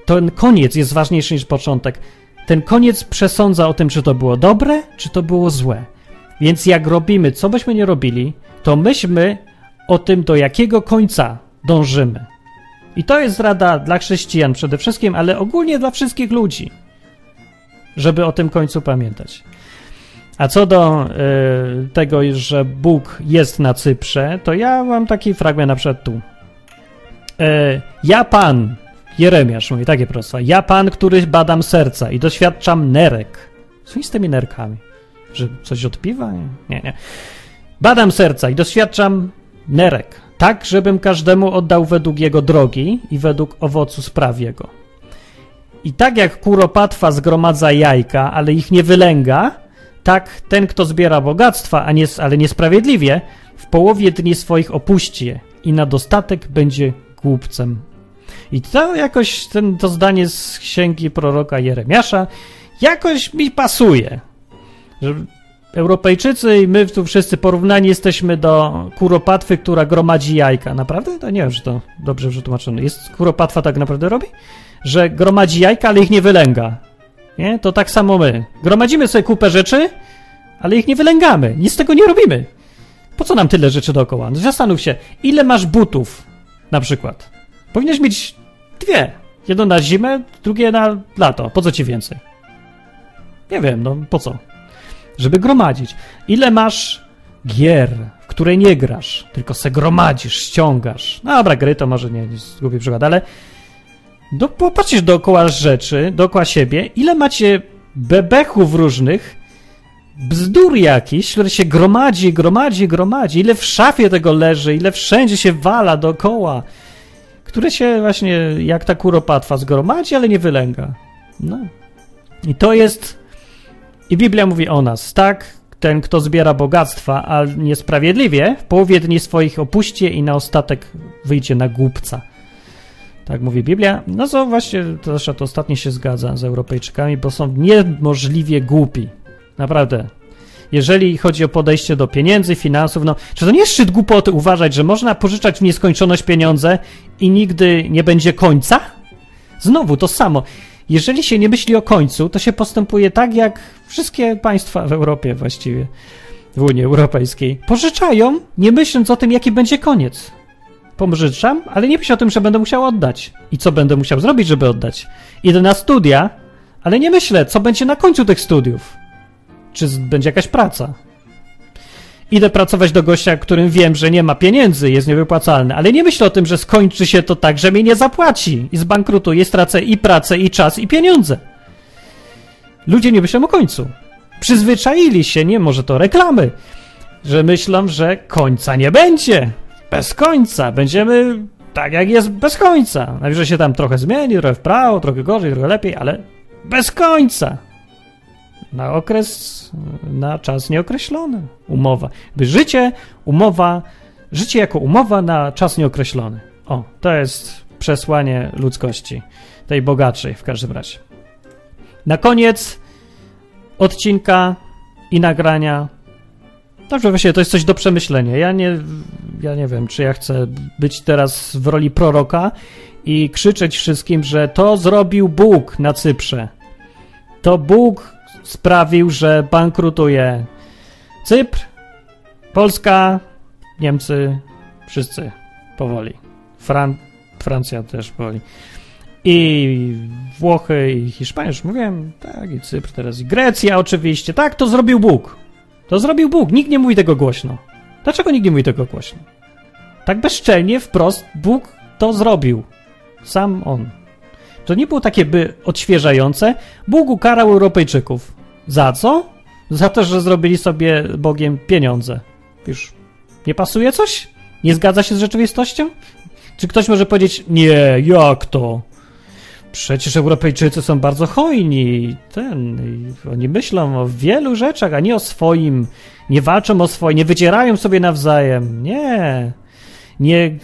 Ten koniec jest ważniejszy niż początek. Ten koniec przesądza o tym, czy to było dobre, czy to było złe. Więc jak robimy, co byśmy nie robili, to myślmy o tym, do jakiego końca dążymy. I to jest rada dla chrześcijan przede wszystkim, ale ogólnie dla wszystkich ludzi, żeby o tym końcu pamiętać. A co do y, tego, że Bóg jest na Cyprze, to ja mam taki fragment na przykład tu. Y, ja Pan, Jeremiasz mówi takie prosto, ja Pan, który badam serca i doświadczam nerek. Co z tymi nerkami? Że coś odpiwa? Nie. nie. Badam serca i doświadczam nerek, tak, żebym każdemu oddał według jego drogi i według owocu spraw jego. I tak jak kuropatwa zgromadza jajka, ale ich nie wylęga, tak ten, kto zbiera bogactwa, a nie, ale niesprawiedliwie, w połowie dni swoich opuści je i na dostatek będzie głupcem. I to jakoś, ten, to zdanie z księgi proroka Jeremiasza, jakoś mi pasuje. Że Europejczycy i my tu wszyscy porównani jesteśmy do kuropatwy, która gromadzi jajka. Naprawdę? To nie wiem, czy to dobrze przetłumaczone. Jest kuropatwa tak naprawdę robi? Że gromadzi jajka, ale ich nie wylęga. Nie? To tak samo my. Gromadzimy sobie kupę rzeczy, ale ich nie wylęgamy. Nic z tego nie robimy. Po co nam tyle rzeczy dookoła? No zastanów się, ile masz butów na przykład. Powinieneś mieć dwie. Jedno na zimę, drugie na lato. Po co ci więcej? Nie wiem, no po co? Żeby gromadzić. Ile masz gier, w które nie grasz, tylko se gromadzisz, ściągasz. No dobra, gry to może nie jest głupi przykład, ale do, dookoła rzeczy, dookoła siebie, ile macie bebechów różnych, bzdur jakiś, które się gromadzi, gromadzi, gromadzi, ile w szafie tego leży, ile wszędzie się wala dookoła, które się właśnie jak ta kuropatwa zgromadzi, ale nie wylęga. No. I to jest... I Biblia mówi o nas, tak? Ten, kto zbiera bogactwa, a niesprawiedliwie, w połowie dni swoich opuści i na ostatek wyjdzie na głupca. Tak mówi Biblia. No co właśnie, to zresztą to ostatnio się zgadza z Europejczykami, bo są niemożliwie głupi. Naprawdę. Jeżeli chodzi o podejście do pieniędzy, finansów, no, czy to nie jest szczyt głupoty uważać, że można pożyczać w nieskończoność pieniądze i nigdy nie będzie końca? Znowu to samo. Jeżeli się nie myśli o końcu, to się postępuje tak, jak wszystkie państwa w Europie właściwie, w Unii Europejskiej. Pożyczają, nie myśląc o tym, jaki będzie koniec. Pożyczam, ale nie myślę o tym, że będę musiał oddać. I co będę musiał zrobić, żeby oddać. Idę na studia, ale nie myślę, co będzie na końcu tych studiów czy będzie jakaś praca. Idę pracować do gościa, którym wiem, że nie ma pieniędzy, jest niewypłacalny, ale nie myślę o tym, że skończy się to tak, że mi nie zapłaci i zbankrutuje, stracę i pracę, i czas, i pieniądze. Ludzie nie myślą o końcu. Przyzwyczaili się, nie może to reklamy, że myślą, że końca nie będzie. Bez końca. Będziemy tak, jak jest bez końca. Najwyżej się tam trochę zmieni, trochę w prawo, trochę gorzej, trochę lepiej, ale bez końca na okres, na czas nieokreślony. Umowa. By życie, umowa, życie jako umowa na czas nieokreślony. O, to jest przesłanie ludzkości, tej bogatszej w każdym razie. Na koniec odcinka i nagrania. Dobrze, właśnie to jest coś do przemyślenia. Ja nie, ja nie wiem, czy ja chcę być teraz w roli proroka i krzyczeć wszystkim, że to zrobił Bóg na Cyprze. To Bóg sprawił, że bankrutuje Cypr, Polska, Niemcy, wszyscy powoli. Fran Francja też powoli. I Włochy, i Hiszpania, już mówiłem, tak, i Cypr teraz, i Grecja oczywiście. Tak, to zrobił Bóg. To zrobił Bóg. Nikt nie mówi tego głośno. Dlaczego nikt nie mówi tego głośno? Tak bezczelnie, wprost, Bóg to zrobił. Sam On. To nie było takie by odświeżające. Bóg ukarał Europejczyków. Za co? Za to, że zrobili sobie Bogiem pieniądze. Już nie pasuje coś? Nie zgadza się z rzeczywistością? Czy ktoś może powiedzieć, nie, jak to? Przecież Europejczycy są bardzo hojni. Ten, oni myślą o wielu rzeczach, a nie o swoim. Nie walczą o swoje, nie wycierają sobie nawzajem. Nie. Nie,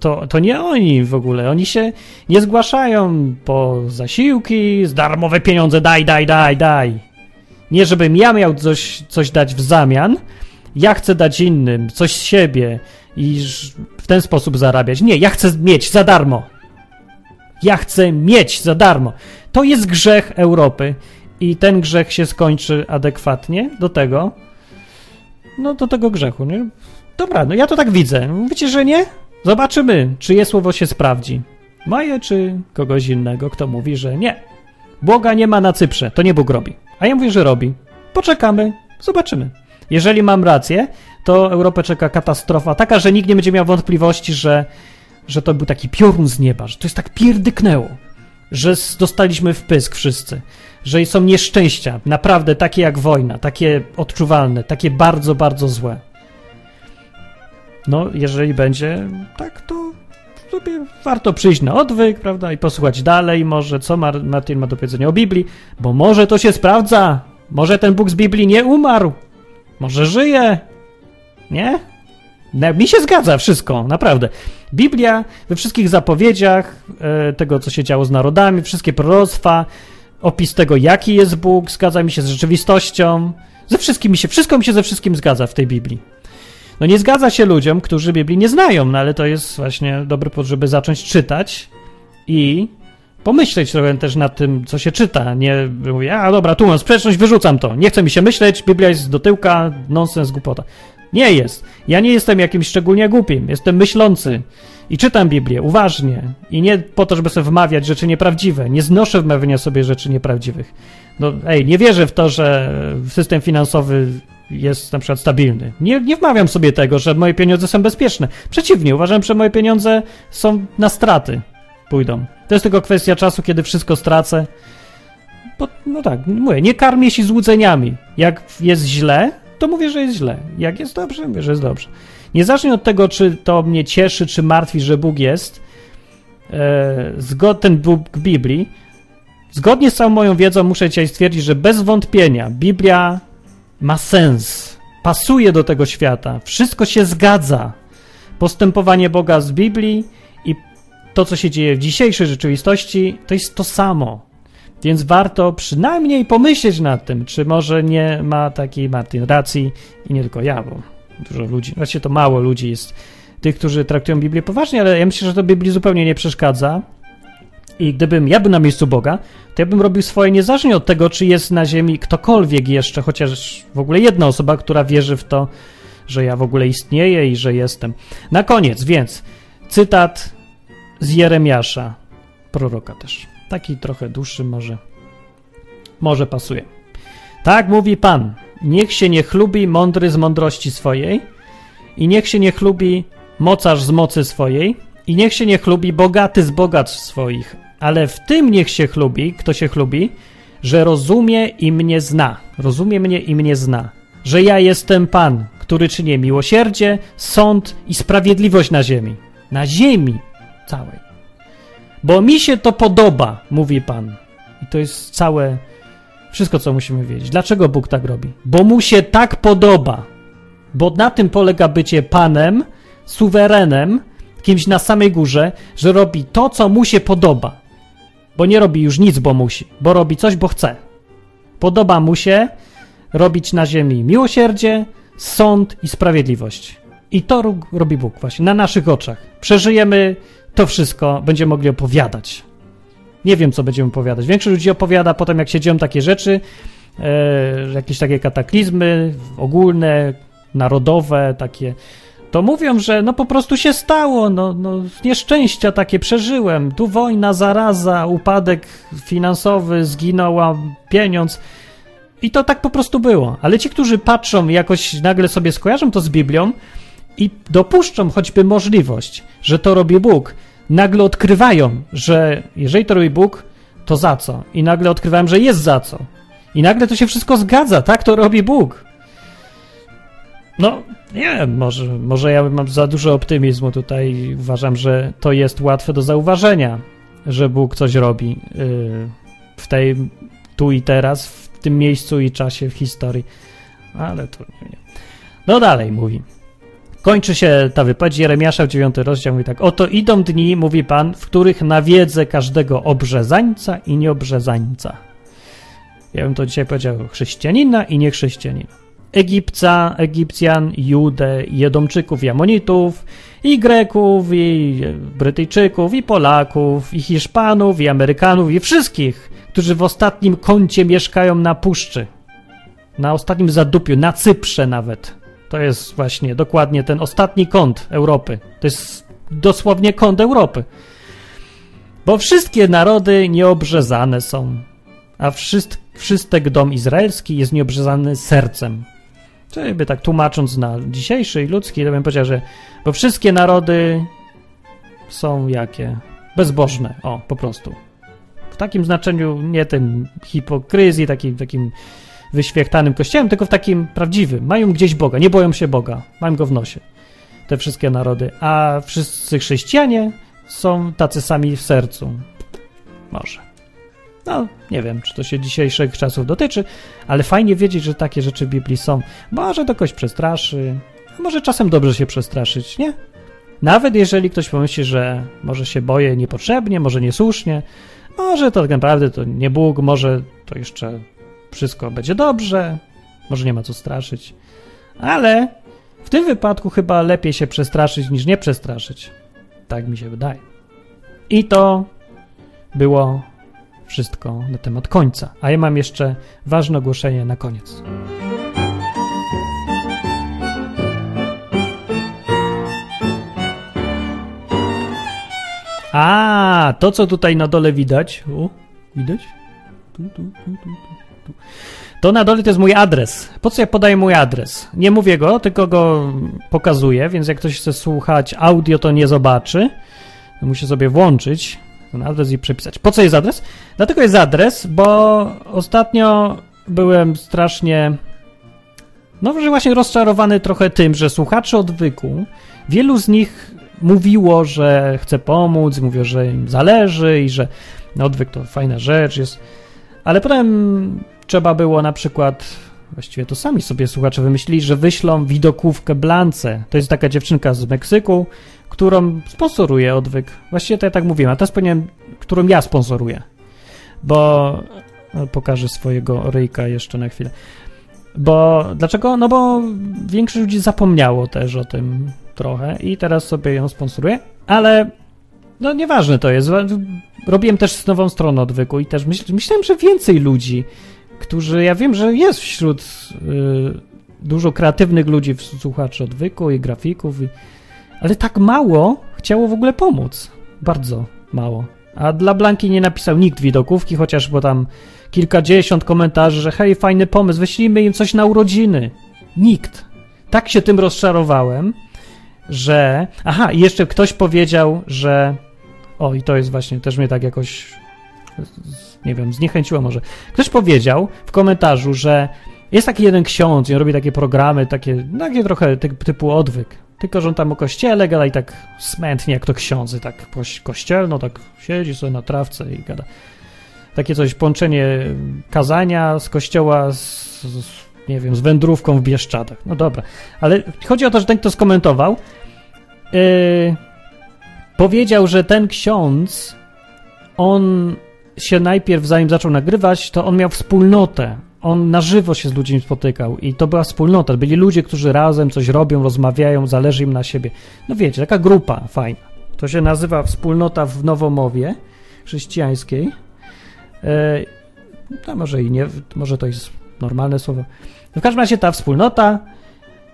to, to nie oni w ogóle. Oni się nie zgłaszają po zasiłki, z darmowe pieniądze, daj, daj, daj, daj. Nie, żebym ja miał coś, coś dać w zamian, ja chcę dać innym, coś z siebie i w ten sposób zarabiać. Nie, ja chcę mieć za darmo. Ja chcę mieć za darmo. To jest grzech Europy i ten grzech się skończy adekwatnie do tego, no do tego grzechu, nie? Dobra, no ja to tak widzę. Mówicie, że nie? Zobaczymy, czyje słowo się sprawdzi. Moje czy kogoś innego, kto mówi, że nie. Boga nie ma na Cyprze, to nie Bóg robi. A ja mówię, że robi. Poczekamy, zobaczymy. Jeżeli mam rację, to Europę czeka katastrofa taka, że nikt nie będzie miał wątpliwości, że, że to był taki piorun z nieba, że to jest tak pierdyknęło, że dostaliśmy w pysk wszyscy, że są nieszczęścia, naprawdę takie jak wojna, takie odczuwalne, takie bardzo, bardzo złe. No, jeżeli będzie tak, to warto przyjść na odwyk, prawda, i posłuchać dalej może, co Martin ma do powiedzenia o Biblii, bo może to się sprawdza. Może ten Bóg z Biblii nie umarł. Może żyje. Nie? Mi się zgadza wszystko, naprawdę. Biblia we wszystkich zapowiedziach e, tego, co się działo z narodami, wszystkie proroctwa, opis tego, jaki jest Bóg, zgadza mi się z rzeczywistością. Ze wszystkim mi się, wszystko mi się ze wszystkim zgadza w tej Biblii. No nie zgadza się ludziom, którzy Biblii nie znają, no ale to jest właśnie dobry powód, żeby zacząć czytać i pomyśleć trochę też nad tym, co się czyta. Nie mówię, a dobra, tu mam sprzeczność, wyrzucam to. Nie chce mi się myśleć, Biblia jest do tyłka, nonsens, głupota. Nie jest. Ja nie jestem jakimś szczególnie głupim. Jestem myślący i czytam Biblię uważnie. I nie po to, żeby sobie wmawiać rzeczy nieprawdziwe. Nie znoszę wmawiania sobie rzeczy nieprawdziwych. No, ej, nie wierzę w to, że system finansowy jest na przykład stabilny. Nie, nie wmawiam sobie tego, że moje pieniądze są bezpieczne. Przeciwnie, uważam, że moje pieniądze są na straty. Pójdą. To jest tylko kwestia czasu, kiedy wszystko stracę. Bo, no tak, mówię, nie karmię się złudzeniami. Jak jest źle, to mówię, że jest źle. Jak jest dobrze, mówię, że jest dobrze. Niezależnie od tego, czy to mnie cieszy, czy martwi, że Bóg jest, e, ten Bóg Biblii, zgodnie z całą moją wiedzą muszę dzisiaj stwierdzić, że bez wątpienia Biblia ma sens, pasuje do tego świata, wszystko się zgadza. Postępowanie Boga z Biblii i to, co się dzieje w dzisiejszej rzeczywistości, to jest to samo. Więc warto przynajmniej pomyśleć nad tym, czy może nie ma takiej Martin racji i nie tylko ja, bo dużo ludzi, właściwie to mało ludzi jest tych, którzy traktują Biblię poważnie, ale ja myślę, że to Biblii zupełnie nie przeszkadza. I gdybym ja był na miejscu Boga, to ja bym robił swoje niezależnie od tego, czy jest na ziemi ktokolwiek jeszcze, chociaż w ogóle jedna osoba, która wierzy w to, że ja w ogóle istnieję i że jestem. Na koniec, więc cytat z Jeremiasza, proroka też. Taki trochę dłuższy może, może pasuje. Tak mówi Pan, niech się nie chlubi mądry z mądrości swojej i niech się nie chlubi mocarz z mocy swojej i niech się nie chlubi bogaty z bogactw swoich, ale w tym niech się chlubi, kto się chlubi, że rozumie i mnie zna. Rozumie mnie i mnie zna. Że ja jestem Pan, który czyni miłosierdzie, sąd i sprawiedliwość na ziemi. Na ziemi całej. Bo mi się to podoba, mówi Pan. I to jest całe, wszystko, co musimy wiedzieć. Dlaczego Bóg tak robi? Bo mu się tak podoba. Bo na tym polega bycie Panem, suwerenem, kimś na samej górze, że robi to, co mu się podoba. Bo nie robi już nic, bo musi, bo robi coś, bo chce. Podoba mu się robić na ziemi miłosierdzie, sąd i sprawiedliwość. I to robi Bóg właśnie na naszych oczach. Przeżyjemy to wszystko, będziemy mogli opowiadać. Nie wiem, co będziemy opowiadać. Większość ludzi opowiada potem, jak się dzieją takie rzeczy, e, jakieś takie kataklizmy ogólne, narodowe, takie to mówią, że no po prostu się stało, no, no nieszczęścia takie przeżyłem, tu wojna, zaraza, upadek finansowy, zginął pieniądz i to tak po prostu było. Ale ci, którzy patrzą jakoś nagle sobie skojarzą to z Biblią i dopuszczą choćby możliwość, że to robi Bóg, nagle odkrywają, że jeżeli to robi Bóg, to za co? I nagle odkrywają, że jest za co. I nagle to się wszystko zgadza, tak to robi Bóg. No, nie wiem, może, może ja mam za dużo optymizmu tutaj. Uważam, że to jest łatwe do zauważenia, że Bóg coś robi yy, w tej tu i teraz, w tym miejscu i czasie w historii. Ale to nie. No dalej mówi. Kończy się ta wypowiedź Jeremiasza w 9 rozdział mówi tak. Oto idą dni, mówi Pan, w których nawiedzę każdego obrzezańca i nieobrzezańca. Ja bym to dzisiaj powiedział chrześcijanina i niechrześcijanina. Egipca, Egipcjan, Judę, Jedomczyków i Amonitów, i Greków, i Brytyjczyków, i Polaków, i Hiszpanów, i Amerykanów, i wszystkich, którzy w ostatnim kącie mieszkają na puszczy. Na ostatnim zadupiu, na Cyprze nawet. To jest właśnie dokładnie ten ostatni kąt Europy. To jest dosłownie kąt Europy. Bo wszystkie narody nieobrzezane są, a wszystk, wszystek dom izraelski jest nieobrzezany sercem. Czyli by tak tłumacząc na dzisiejszy i ludzki, to bym powiedział, że bo wszystkie narody są jakie? Bezbożne. O, po prostu. W takim znaczeniu nie tym hipokryzji, takim, takim wyświechtanym kościołem, tylko w takim prawdziwym. Mają gdzieś Boga, nie boją się Boga, mają go w nosie. Te wszystkie narody. A wszyscy chrześcijanie są tacy sami w sercu. Może. No, nie wiem, czy to się dzisiejszych czasów dotyczy, ale fajnie wiedzieć, że takie rzeczy w Biblii są. Może to kogoś przestraszy, a może czasem dobrze się przestraszyć, nie? Nawet jeżeli ktoś pomyśli, że może się boję niepotrzebnie, może niesłusznie, może to tak naprawdę to nie Bóg, może to jeszcze wszystko będzie dobrze, może nie ma co straszyć. Ale w tym wypadku chyba lepiej się przestraszyć niż nie przestraszyć. Tak mi się wydaje. I to było wszystko na temat końca. A ja mam jeszcze ważne ogłoszenie na koniec. A, to co tutaj na dole widać. O, widać? Tu, tu, tu, tu. To na dole to jest mój adres. Po co ja podaję mój adres? Nie mówię go, tylko go pokazuję, więc jak ktoś chce słuchać audio, to nie zobaczy. Musi sobie włączyć ten adres i przepisać. Po co jest adres? Dlatego jest adres, bo ostatnio byłem strasznie, no że właśnie rozczarowany trochę tym, że słuchacze odwyku, wielu z nich mówiło, że chce pomóc, mówią, że im zależy i że odwyk to fajna rzecz jest, ale potem trzeba było na przykład, właściwie to sami sobie słuchacze wymyślili, że wyślą widokówkę Blance. To jest taka dziewczynka z Meksyku, którą sponsoruje odwyk. Właściwie to ja tak mówiłem, a teraz powinienem, którą ja sponsoruję. Bo no, pokażę swojego ryjka jeszcze na chwilę. Bo dlaczego? No bo większość ludzi zapomniało też o tym trochę i teraz sobie ją sponsoruję, ale no nieważne to jest. Robiłem też z nową stronę odwyku i też myśl, myślałem, że więcej ludzi, którzy, ja wiem, że jest wśród y, dużo kreatywnych ludzi, słuchaczy odwyku i grafików, i, ale tak mało chciało w ogóle pomóc. Bardzo mało. A dla Blanki nie napisał nikt widokówki, chociaż bo tam kilkadziesiąt komentarzy, że hej, fajny pomysł, wyślijmy im coś na urodziny. Nikt. Tak się tym rozczarowałem, że... Aha, i jeszcze ktoś powiedział, że... O, i to jest właśnie, też mnie tak jakoś... Nie wiem, zniechęciło może. Ktoś powiedział w komentarzu, że jest taki jeden ksiądz i on robi takie programy, takie, takie trochę typu odwyk. Tylko, że on tam o kościele gada i tak smętnie, jak to ksiądzy, tak kościelno, tak siedzi sobie na trawce i gada. Takie coś, połączenie kazania z kościoła z, z nie wiem, z wędrówką w Bieszczadach. No dobra, ale chodzi o to, że ten, kto skomentował, yy, powiedział, że ten ksiądz, on się najpierw, zanim zaczął nagrywać, to on miał wspólnotę. On na żywo się z ludźmi spotykał i to była wspólnota. Byli ludzie, którzy razem coś robią, rozmawiają, zależy im na siebie. No wiecie, taka grupa fajna. To się nazywa wspólnota w Nowomowie chrześcijańskiej. E, no może i nie, może to jest normalne słowo. W każdym razie ta wspólnota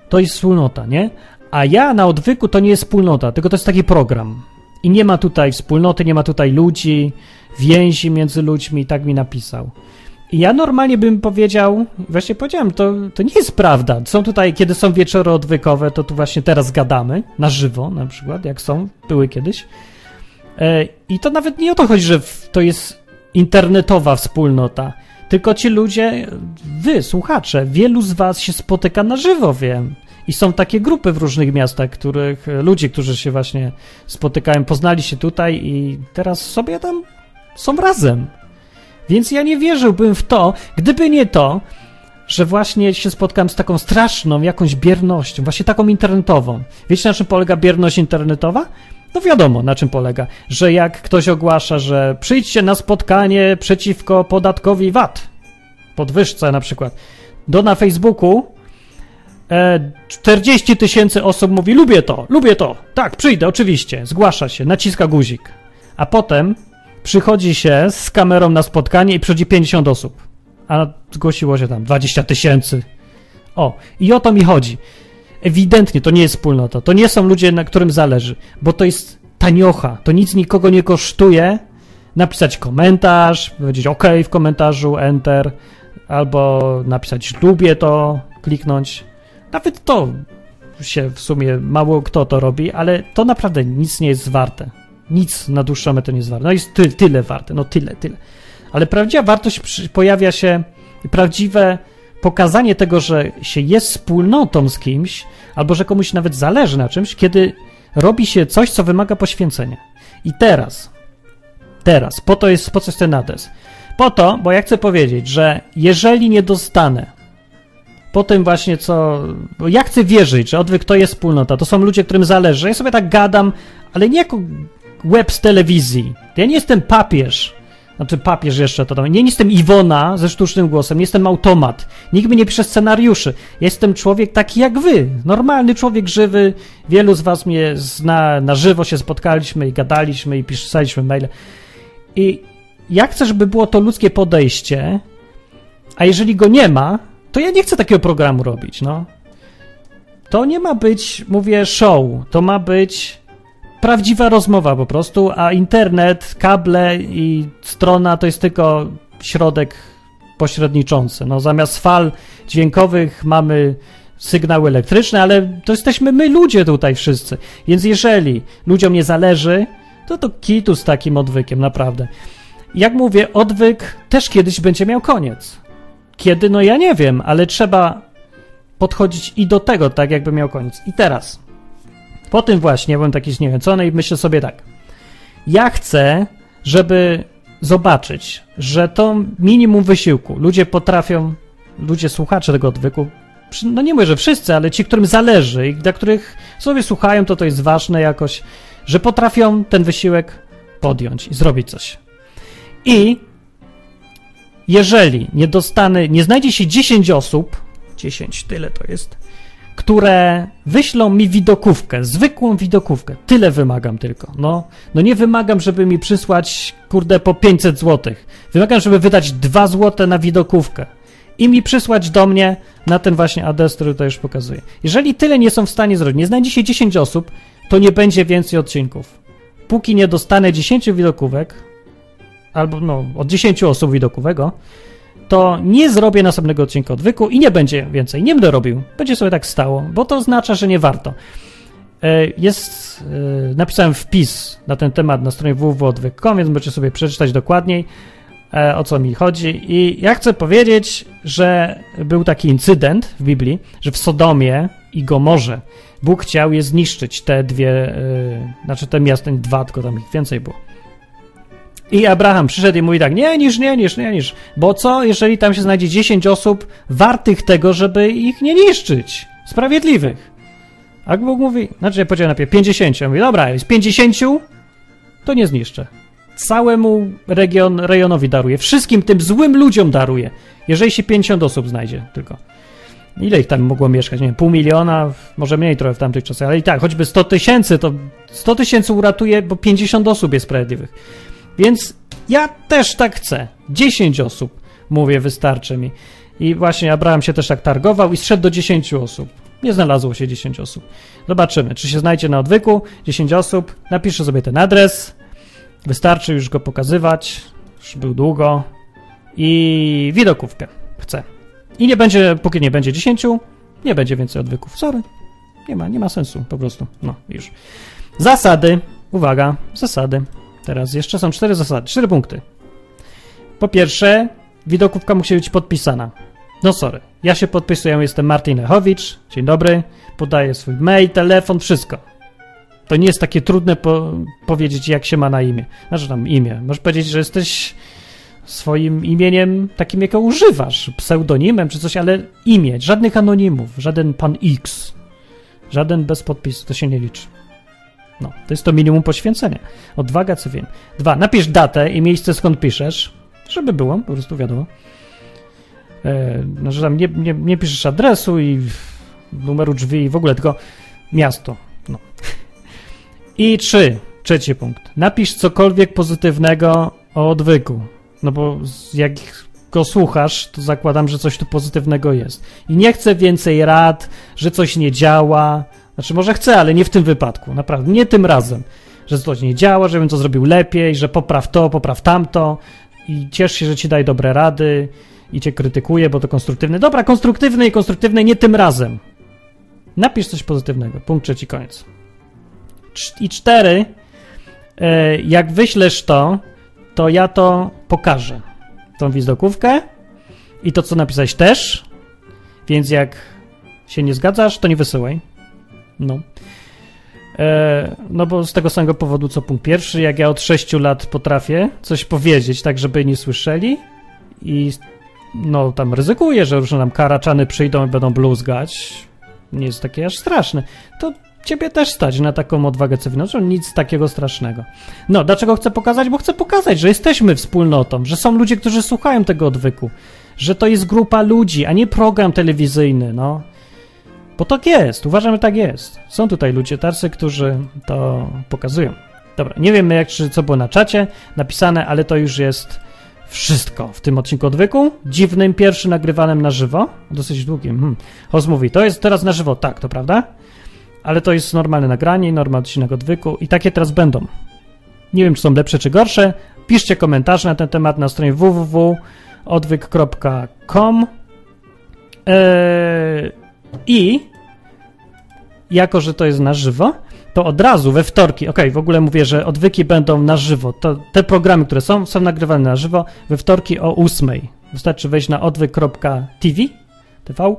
to jest wspólnota, nie? A ja na odwyku to nie jest wspólnota, tylko to jest taki program. I nie ma tutaj wspólnoty, nie ma tutaj ludzi, więzi między ludźmi, tak mi napisał. Ja normalnie bym powiedział, właśnie powiedziałem, to, to nie jest prawda. Są tutaj, kiedy są wieczory odwykowe, to tu właśnie teraz gadamy, na żywo na przykład, jak są, były kiedyś. E, I to nawet nie o to chodzi, że to jest internetowa wspólnota, tylko ci ludzie, wy, słuchacze, wielu z was się spotyka na żywo, wiem. I są takie grupy w różnych miastach, których ludzie, którzy się właśnie spotykają, poznali się tutaj i teraz sobie tam są razem. Więc ja nie wierzyłbym w to, gdyby nie to, że właśnie się spotkałem z taką straszną jakąś biernością, właśnie taką internetową. Wiecie, na czym polega bierność internetowa? No wiadomo, na czym polega. Że jak ktoś ogłasza, że przyjdźcie na spotkanie przeciwko podatkowi VAT, podwyżce na przykład, do na Facebooku 40 e, tysięcy osób mówi, lubię to, lubię to, tak, przyjdę, oczywiście, zgłasza się, naciska guzik. A potem przychodzi się z kamerą na spotkanie i przychodzi 50 osób, a zgłosiło się tam 20 tysięcy. O, i o to mi chodzi. Ewidentnie to nie jest wspólnota, to nie są ludzie, na którym zależy, bo to jest taniocha, to nic nikogo nie kosztuje. Napisać komentarz, powiedzieć OK w komentarzu, Enter, albo napisać lubię to, kliknąć. Nawet to się w sumie mało kto to robi, ale to naprawdę nic nie jest warte. Nic na dłuższą metę nie jest warte. No jest ty, tyle warte, no tyle, tyle. Ale prawdziwa wartość przy, pojawia się, prawdziwe pokazanie tego, że się jest wspólnotą z kimś, albo że komuś nawet zależy na czymś, kiedy robi się coś, co wymaga poświęcenia. I teraz, teraz, po to jest, po co jest ten adres? Po to, bo ja chcę powiedzieć, że jeżeli nie dostanę po tym właśnie co. Bo ja chcę wierzyć, że odwyk to jest wspólnota, to są ludzie, którym zależy. Ja sobie tak gadam, ale nie jako web z telewizji. Ja nie jestem papież. Znaczy papież jeszcze to tam. Nie, nie jestem Iwona ze sztucznym głosem, nie jestem automat. Nikt mi nie pisze scenariuszy. Jestem człowiek taki jak wy. Normalny człowiek żywy. Wielu z was mnie zna, na żywo się spotkaliśmy i gadaliśmy i pisaliśmy maile. I ja chcę, żeby było to ludzkie podejście, a jeżeli go nie ma, to ja nie chcę takiego programu robić, no. To nie ma być, mówię, show. To ma być prawdziwa rozmowa po prostu, a internet, kable i strona to jest tylko środek pośredniczący. No, zamiast fal dźwiękowych mamy sygnały elektryczne, ale to jesteśmy my ludzie tutaj wszyscy. Więc jeżeli ludziom nie zależy, to to kitu z takim odwykiem, naprawdę. Jak mówię, odwyk też kiedyś będzie miał koniec. Kiedy? No ja nie wiem, ale trzeba podchodzić i do tego, tak jakby miał koniec. I teraz, po tym właśnie byłem taki zniechęcony i myślę sobie tak. Ja chcę, żeby zobaczyć, że to minimum wysiłku ludzie potrafią, ludzie słuchacze tego odwyku, no nie mówię, że wszyscy, ale ci, którym zależy i dla których sobie słuchają, to to jest ważne jakoś, że potrafią ten wysiłek podjąć i zrobić coś. I jeżeli nie dostanę, nie znajdzie się 10 osób, 10, tyle to jest, które wyślą mi widokówkę, zwykłą widokówkę. Tyle wymagam tylko. No, no nie wymagam, żeby mi przysłać, kurde, po 500 zł. Wymagam, żeby wydać 2 zł na widokówkę i mi przysłać do mnie na ten właśnie adres, który to już pokazuję. Jeżeli tyle nie są w stanie zrobić, nie znajdzie się 10 osób, to nie będzie więcej odcinków. Póki nie dostanę 10 widokówek, albo no, od 10 osób widokowego, to nie zrobię następnego odcinka odwyku i nie będzie więcej. Nie będę robił. Będzie sobie tak stało, bo to oznacza, że nie warto. E, jest, e, napisałem wpis na ten temat na stronie www.odwyk.com, więc możecie sobie przeczytać dokładniej e, o co mi chodzi. I ja chcę powiedzieć, że był taki incydent w Biblii, że w Sodomie i Gomorze Bóg chciał je zniszczyć, te dwie, znaczy te miasta, dwa, tylko tam ich więcej było. I Abraham przyszedł i mówi tak, nie niż, nie niż, nie niż, bo co, jeżeli tam się znajdzie 10 osób wartych tego, żeby ich nie niszczyć, sprawiedliwych. A Bóg mówi, znaczy ja powiedziałem najpierw 50, ja mówię, dobra, jest 50, to nie zniszczę. Całemu region, rejonowi daruję, wszystkim tym złym ludziom daruję, jeżeli się 50 osób znajdzie tylko. Ile ich tam mogło mieszkać? Nie wiem, pół miliona, może mniej trochę w tamtych czasach, ale i tak, choćby 100 tysięcy, to 100 tysięcy uratuje, bo 50 osób jest sprawiedliwych. Więc ja też tak chcę. 10 osób, mówię, wystarczy mi. I właśnie Abraham się też tak targował i zszedł do 10 osób. Nie znalazło się 10 osób. Zobaczymy, czy się znajdzie na odwyku 10 osób. Napiszę sobie ten adres. Wystarczy już go pokazywać. Już był długo. I widokówkę chcę. I nie będzie, póki nie będzie 10, nie będzie więcej odwyków. Sorry. Nie ma, nie ma sensu po prostu. No, już. Zasady. Uwaga, zasady. Teraz jeszcze są cztery zasady, cztery punkty. Po pierwsze, widokówka musi być podpisana. No sorry, ja się podpisuję, jestem Martin Lechowicz, dzień dobry, podaję swój mail, telefon, wszystko. To nie jest takie trudne po powiedzieć, jak się ma na imię. Znaczy tam imię. Możesz powiedzieć, że jesteś swoim imieniem takim, jakie używasz, pseudonimem czy coś, ale imię, żadnych anonimów, żaden pan X, żaden bez podpisu, to się nie liczy. No, to jest to minimum poświęcenia. Odwaga, co wiem. Dwa, napisz datę i miejsce, skąd piszesz, żeby było, po prostu wiadomo. E, no, że tam nie, nie, nie piszesz adresu i numeru drzwi i w ogóle, tylko miasto. No. I trzy, trzeci punkt. Napisz cokolwiek pozytywnego o odwyku. No bo jak go słuchasz, to zakładam, że coś tu pozytywnego jest. I nie chcę więcej rad, że coś nie działa, znaczy, może chcę, ale nie w tym wypadku, naprawdę, nie tym razem. Że coś nie działa, żebym to zrobił lepiej, że popraw to, popraw tamto i ciesz się, że ci daj dobre rady i cię krytykuje, bo to konstruktywne. Dobra, konstruktywne i konstruktywne nie tym razem. Napisz coś pozytywnego. Punkt trzeci, koniec. I cztery, e, jak wyślesz to, to ja to pokażę. Tą wizdokówkę i to, co napisałeś też, więc jak się nie zgadzasz, to nie wysyłaj no. E, no bo z tego samego powodu, co punkt pierwszy, jak ja od 6 lat potrafię coś powiedzieć, tak żeby nie słyszeli i no tam ryzykuję, że różne nam karaczany przyjdą i będą bluzgać, nie jest takie aż straszne, to ciebie też stać na taką odwagę cywilną, nic takiego strasznego. No, dlaczego chcę pokazać? Bo chcę pokazać, że jesteśmy wspólnotą, że są ludzie, którzy słuchają tego odwyku, że to jest grupa ludzi, a nie program telewizyjny, no. Bo tak jest, uważam, że tak jest. Są tutaj ludzie tacy, którzy to pokazują. Dobra, nie wiemy jak, czy co było na czacie napisane, ale to już jest wszystko w tym odcinku odwyku. Dziwnym, pierwszy nagrywanym na żywo, dosyć długim. Hmm. Hoz mówi, to jest teraz na żywo, tak, to prawda? Ale to jest normalne nagranie, normalny odcinek odwyku i takie teraz będą. Nie wiem, czy są lepsze, czy gorsze. Piszcie komentarze na ten temat na stronie www.odwyk.com eee, i jako, że to jest na żywo, to od razu we wtorki, ok, w ogóle mówię, że odwyki będą na żywo. To te programy, które są, są nagrywane na żywo we wtorki o 8. Wystarczy wejść na odwyk.tv TV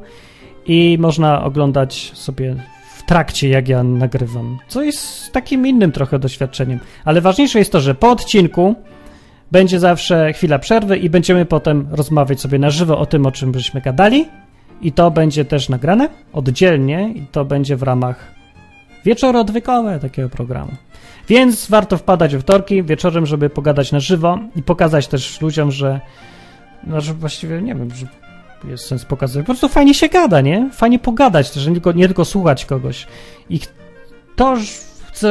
i można oglądać sobie w trakcie, jak ja nagrywam, co jest takim innym trochę doświadczeniem. Ale ważniejsze jest to, że po odcinku będzie zawsze chwila przerwy i będziemy potem rozmawiać sobie na żywo o tym, o czym byśmy gadali. I to będzie też nagrane oddzielnie i to będzie w ramach wieczoru odwykowe takiego programu. Więc warto wpadać we wtorki wieczorem, żeby pogadać na żywo i pokazać też ludziom, że że właściwie nie wiem, że jest sens pokazać. Po prostu fajnie się gada, nie? Fajnie pogadać też, nie tylko, nie tylko słuchać kogoś. I to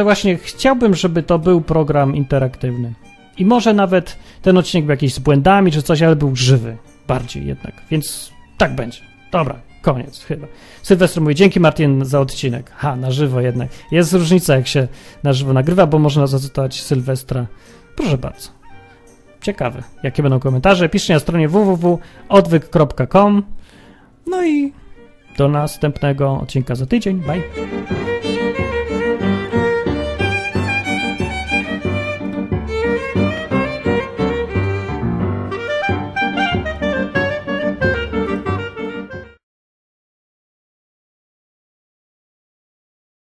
właśnie, chciałbym, żeby to był program interaktywny. I może nawet ten odcinek był jakiś z błędami czy coś, ale był żywy. Bardziej jednak. Więc tak będzie. Dobra, koniec chyba. Sylwester mówi, dzięki Martin za odcinek. Ha, na żywo jednak. Jest różnica, jak się na żywo nagrywa, bo można zacytować Sylwestra. Proszę bardzo. Ciekawe, jakie będą komentarze. Piszcie na stronie www.odwyk.com No i do następnego odcinka za tydzień. Bye.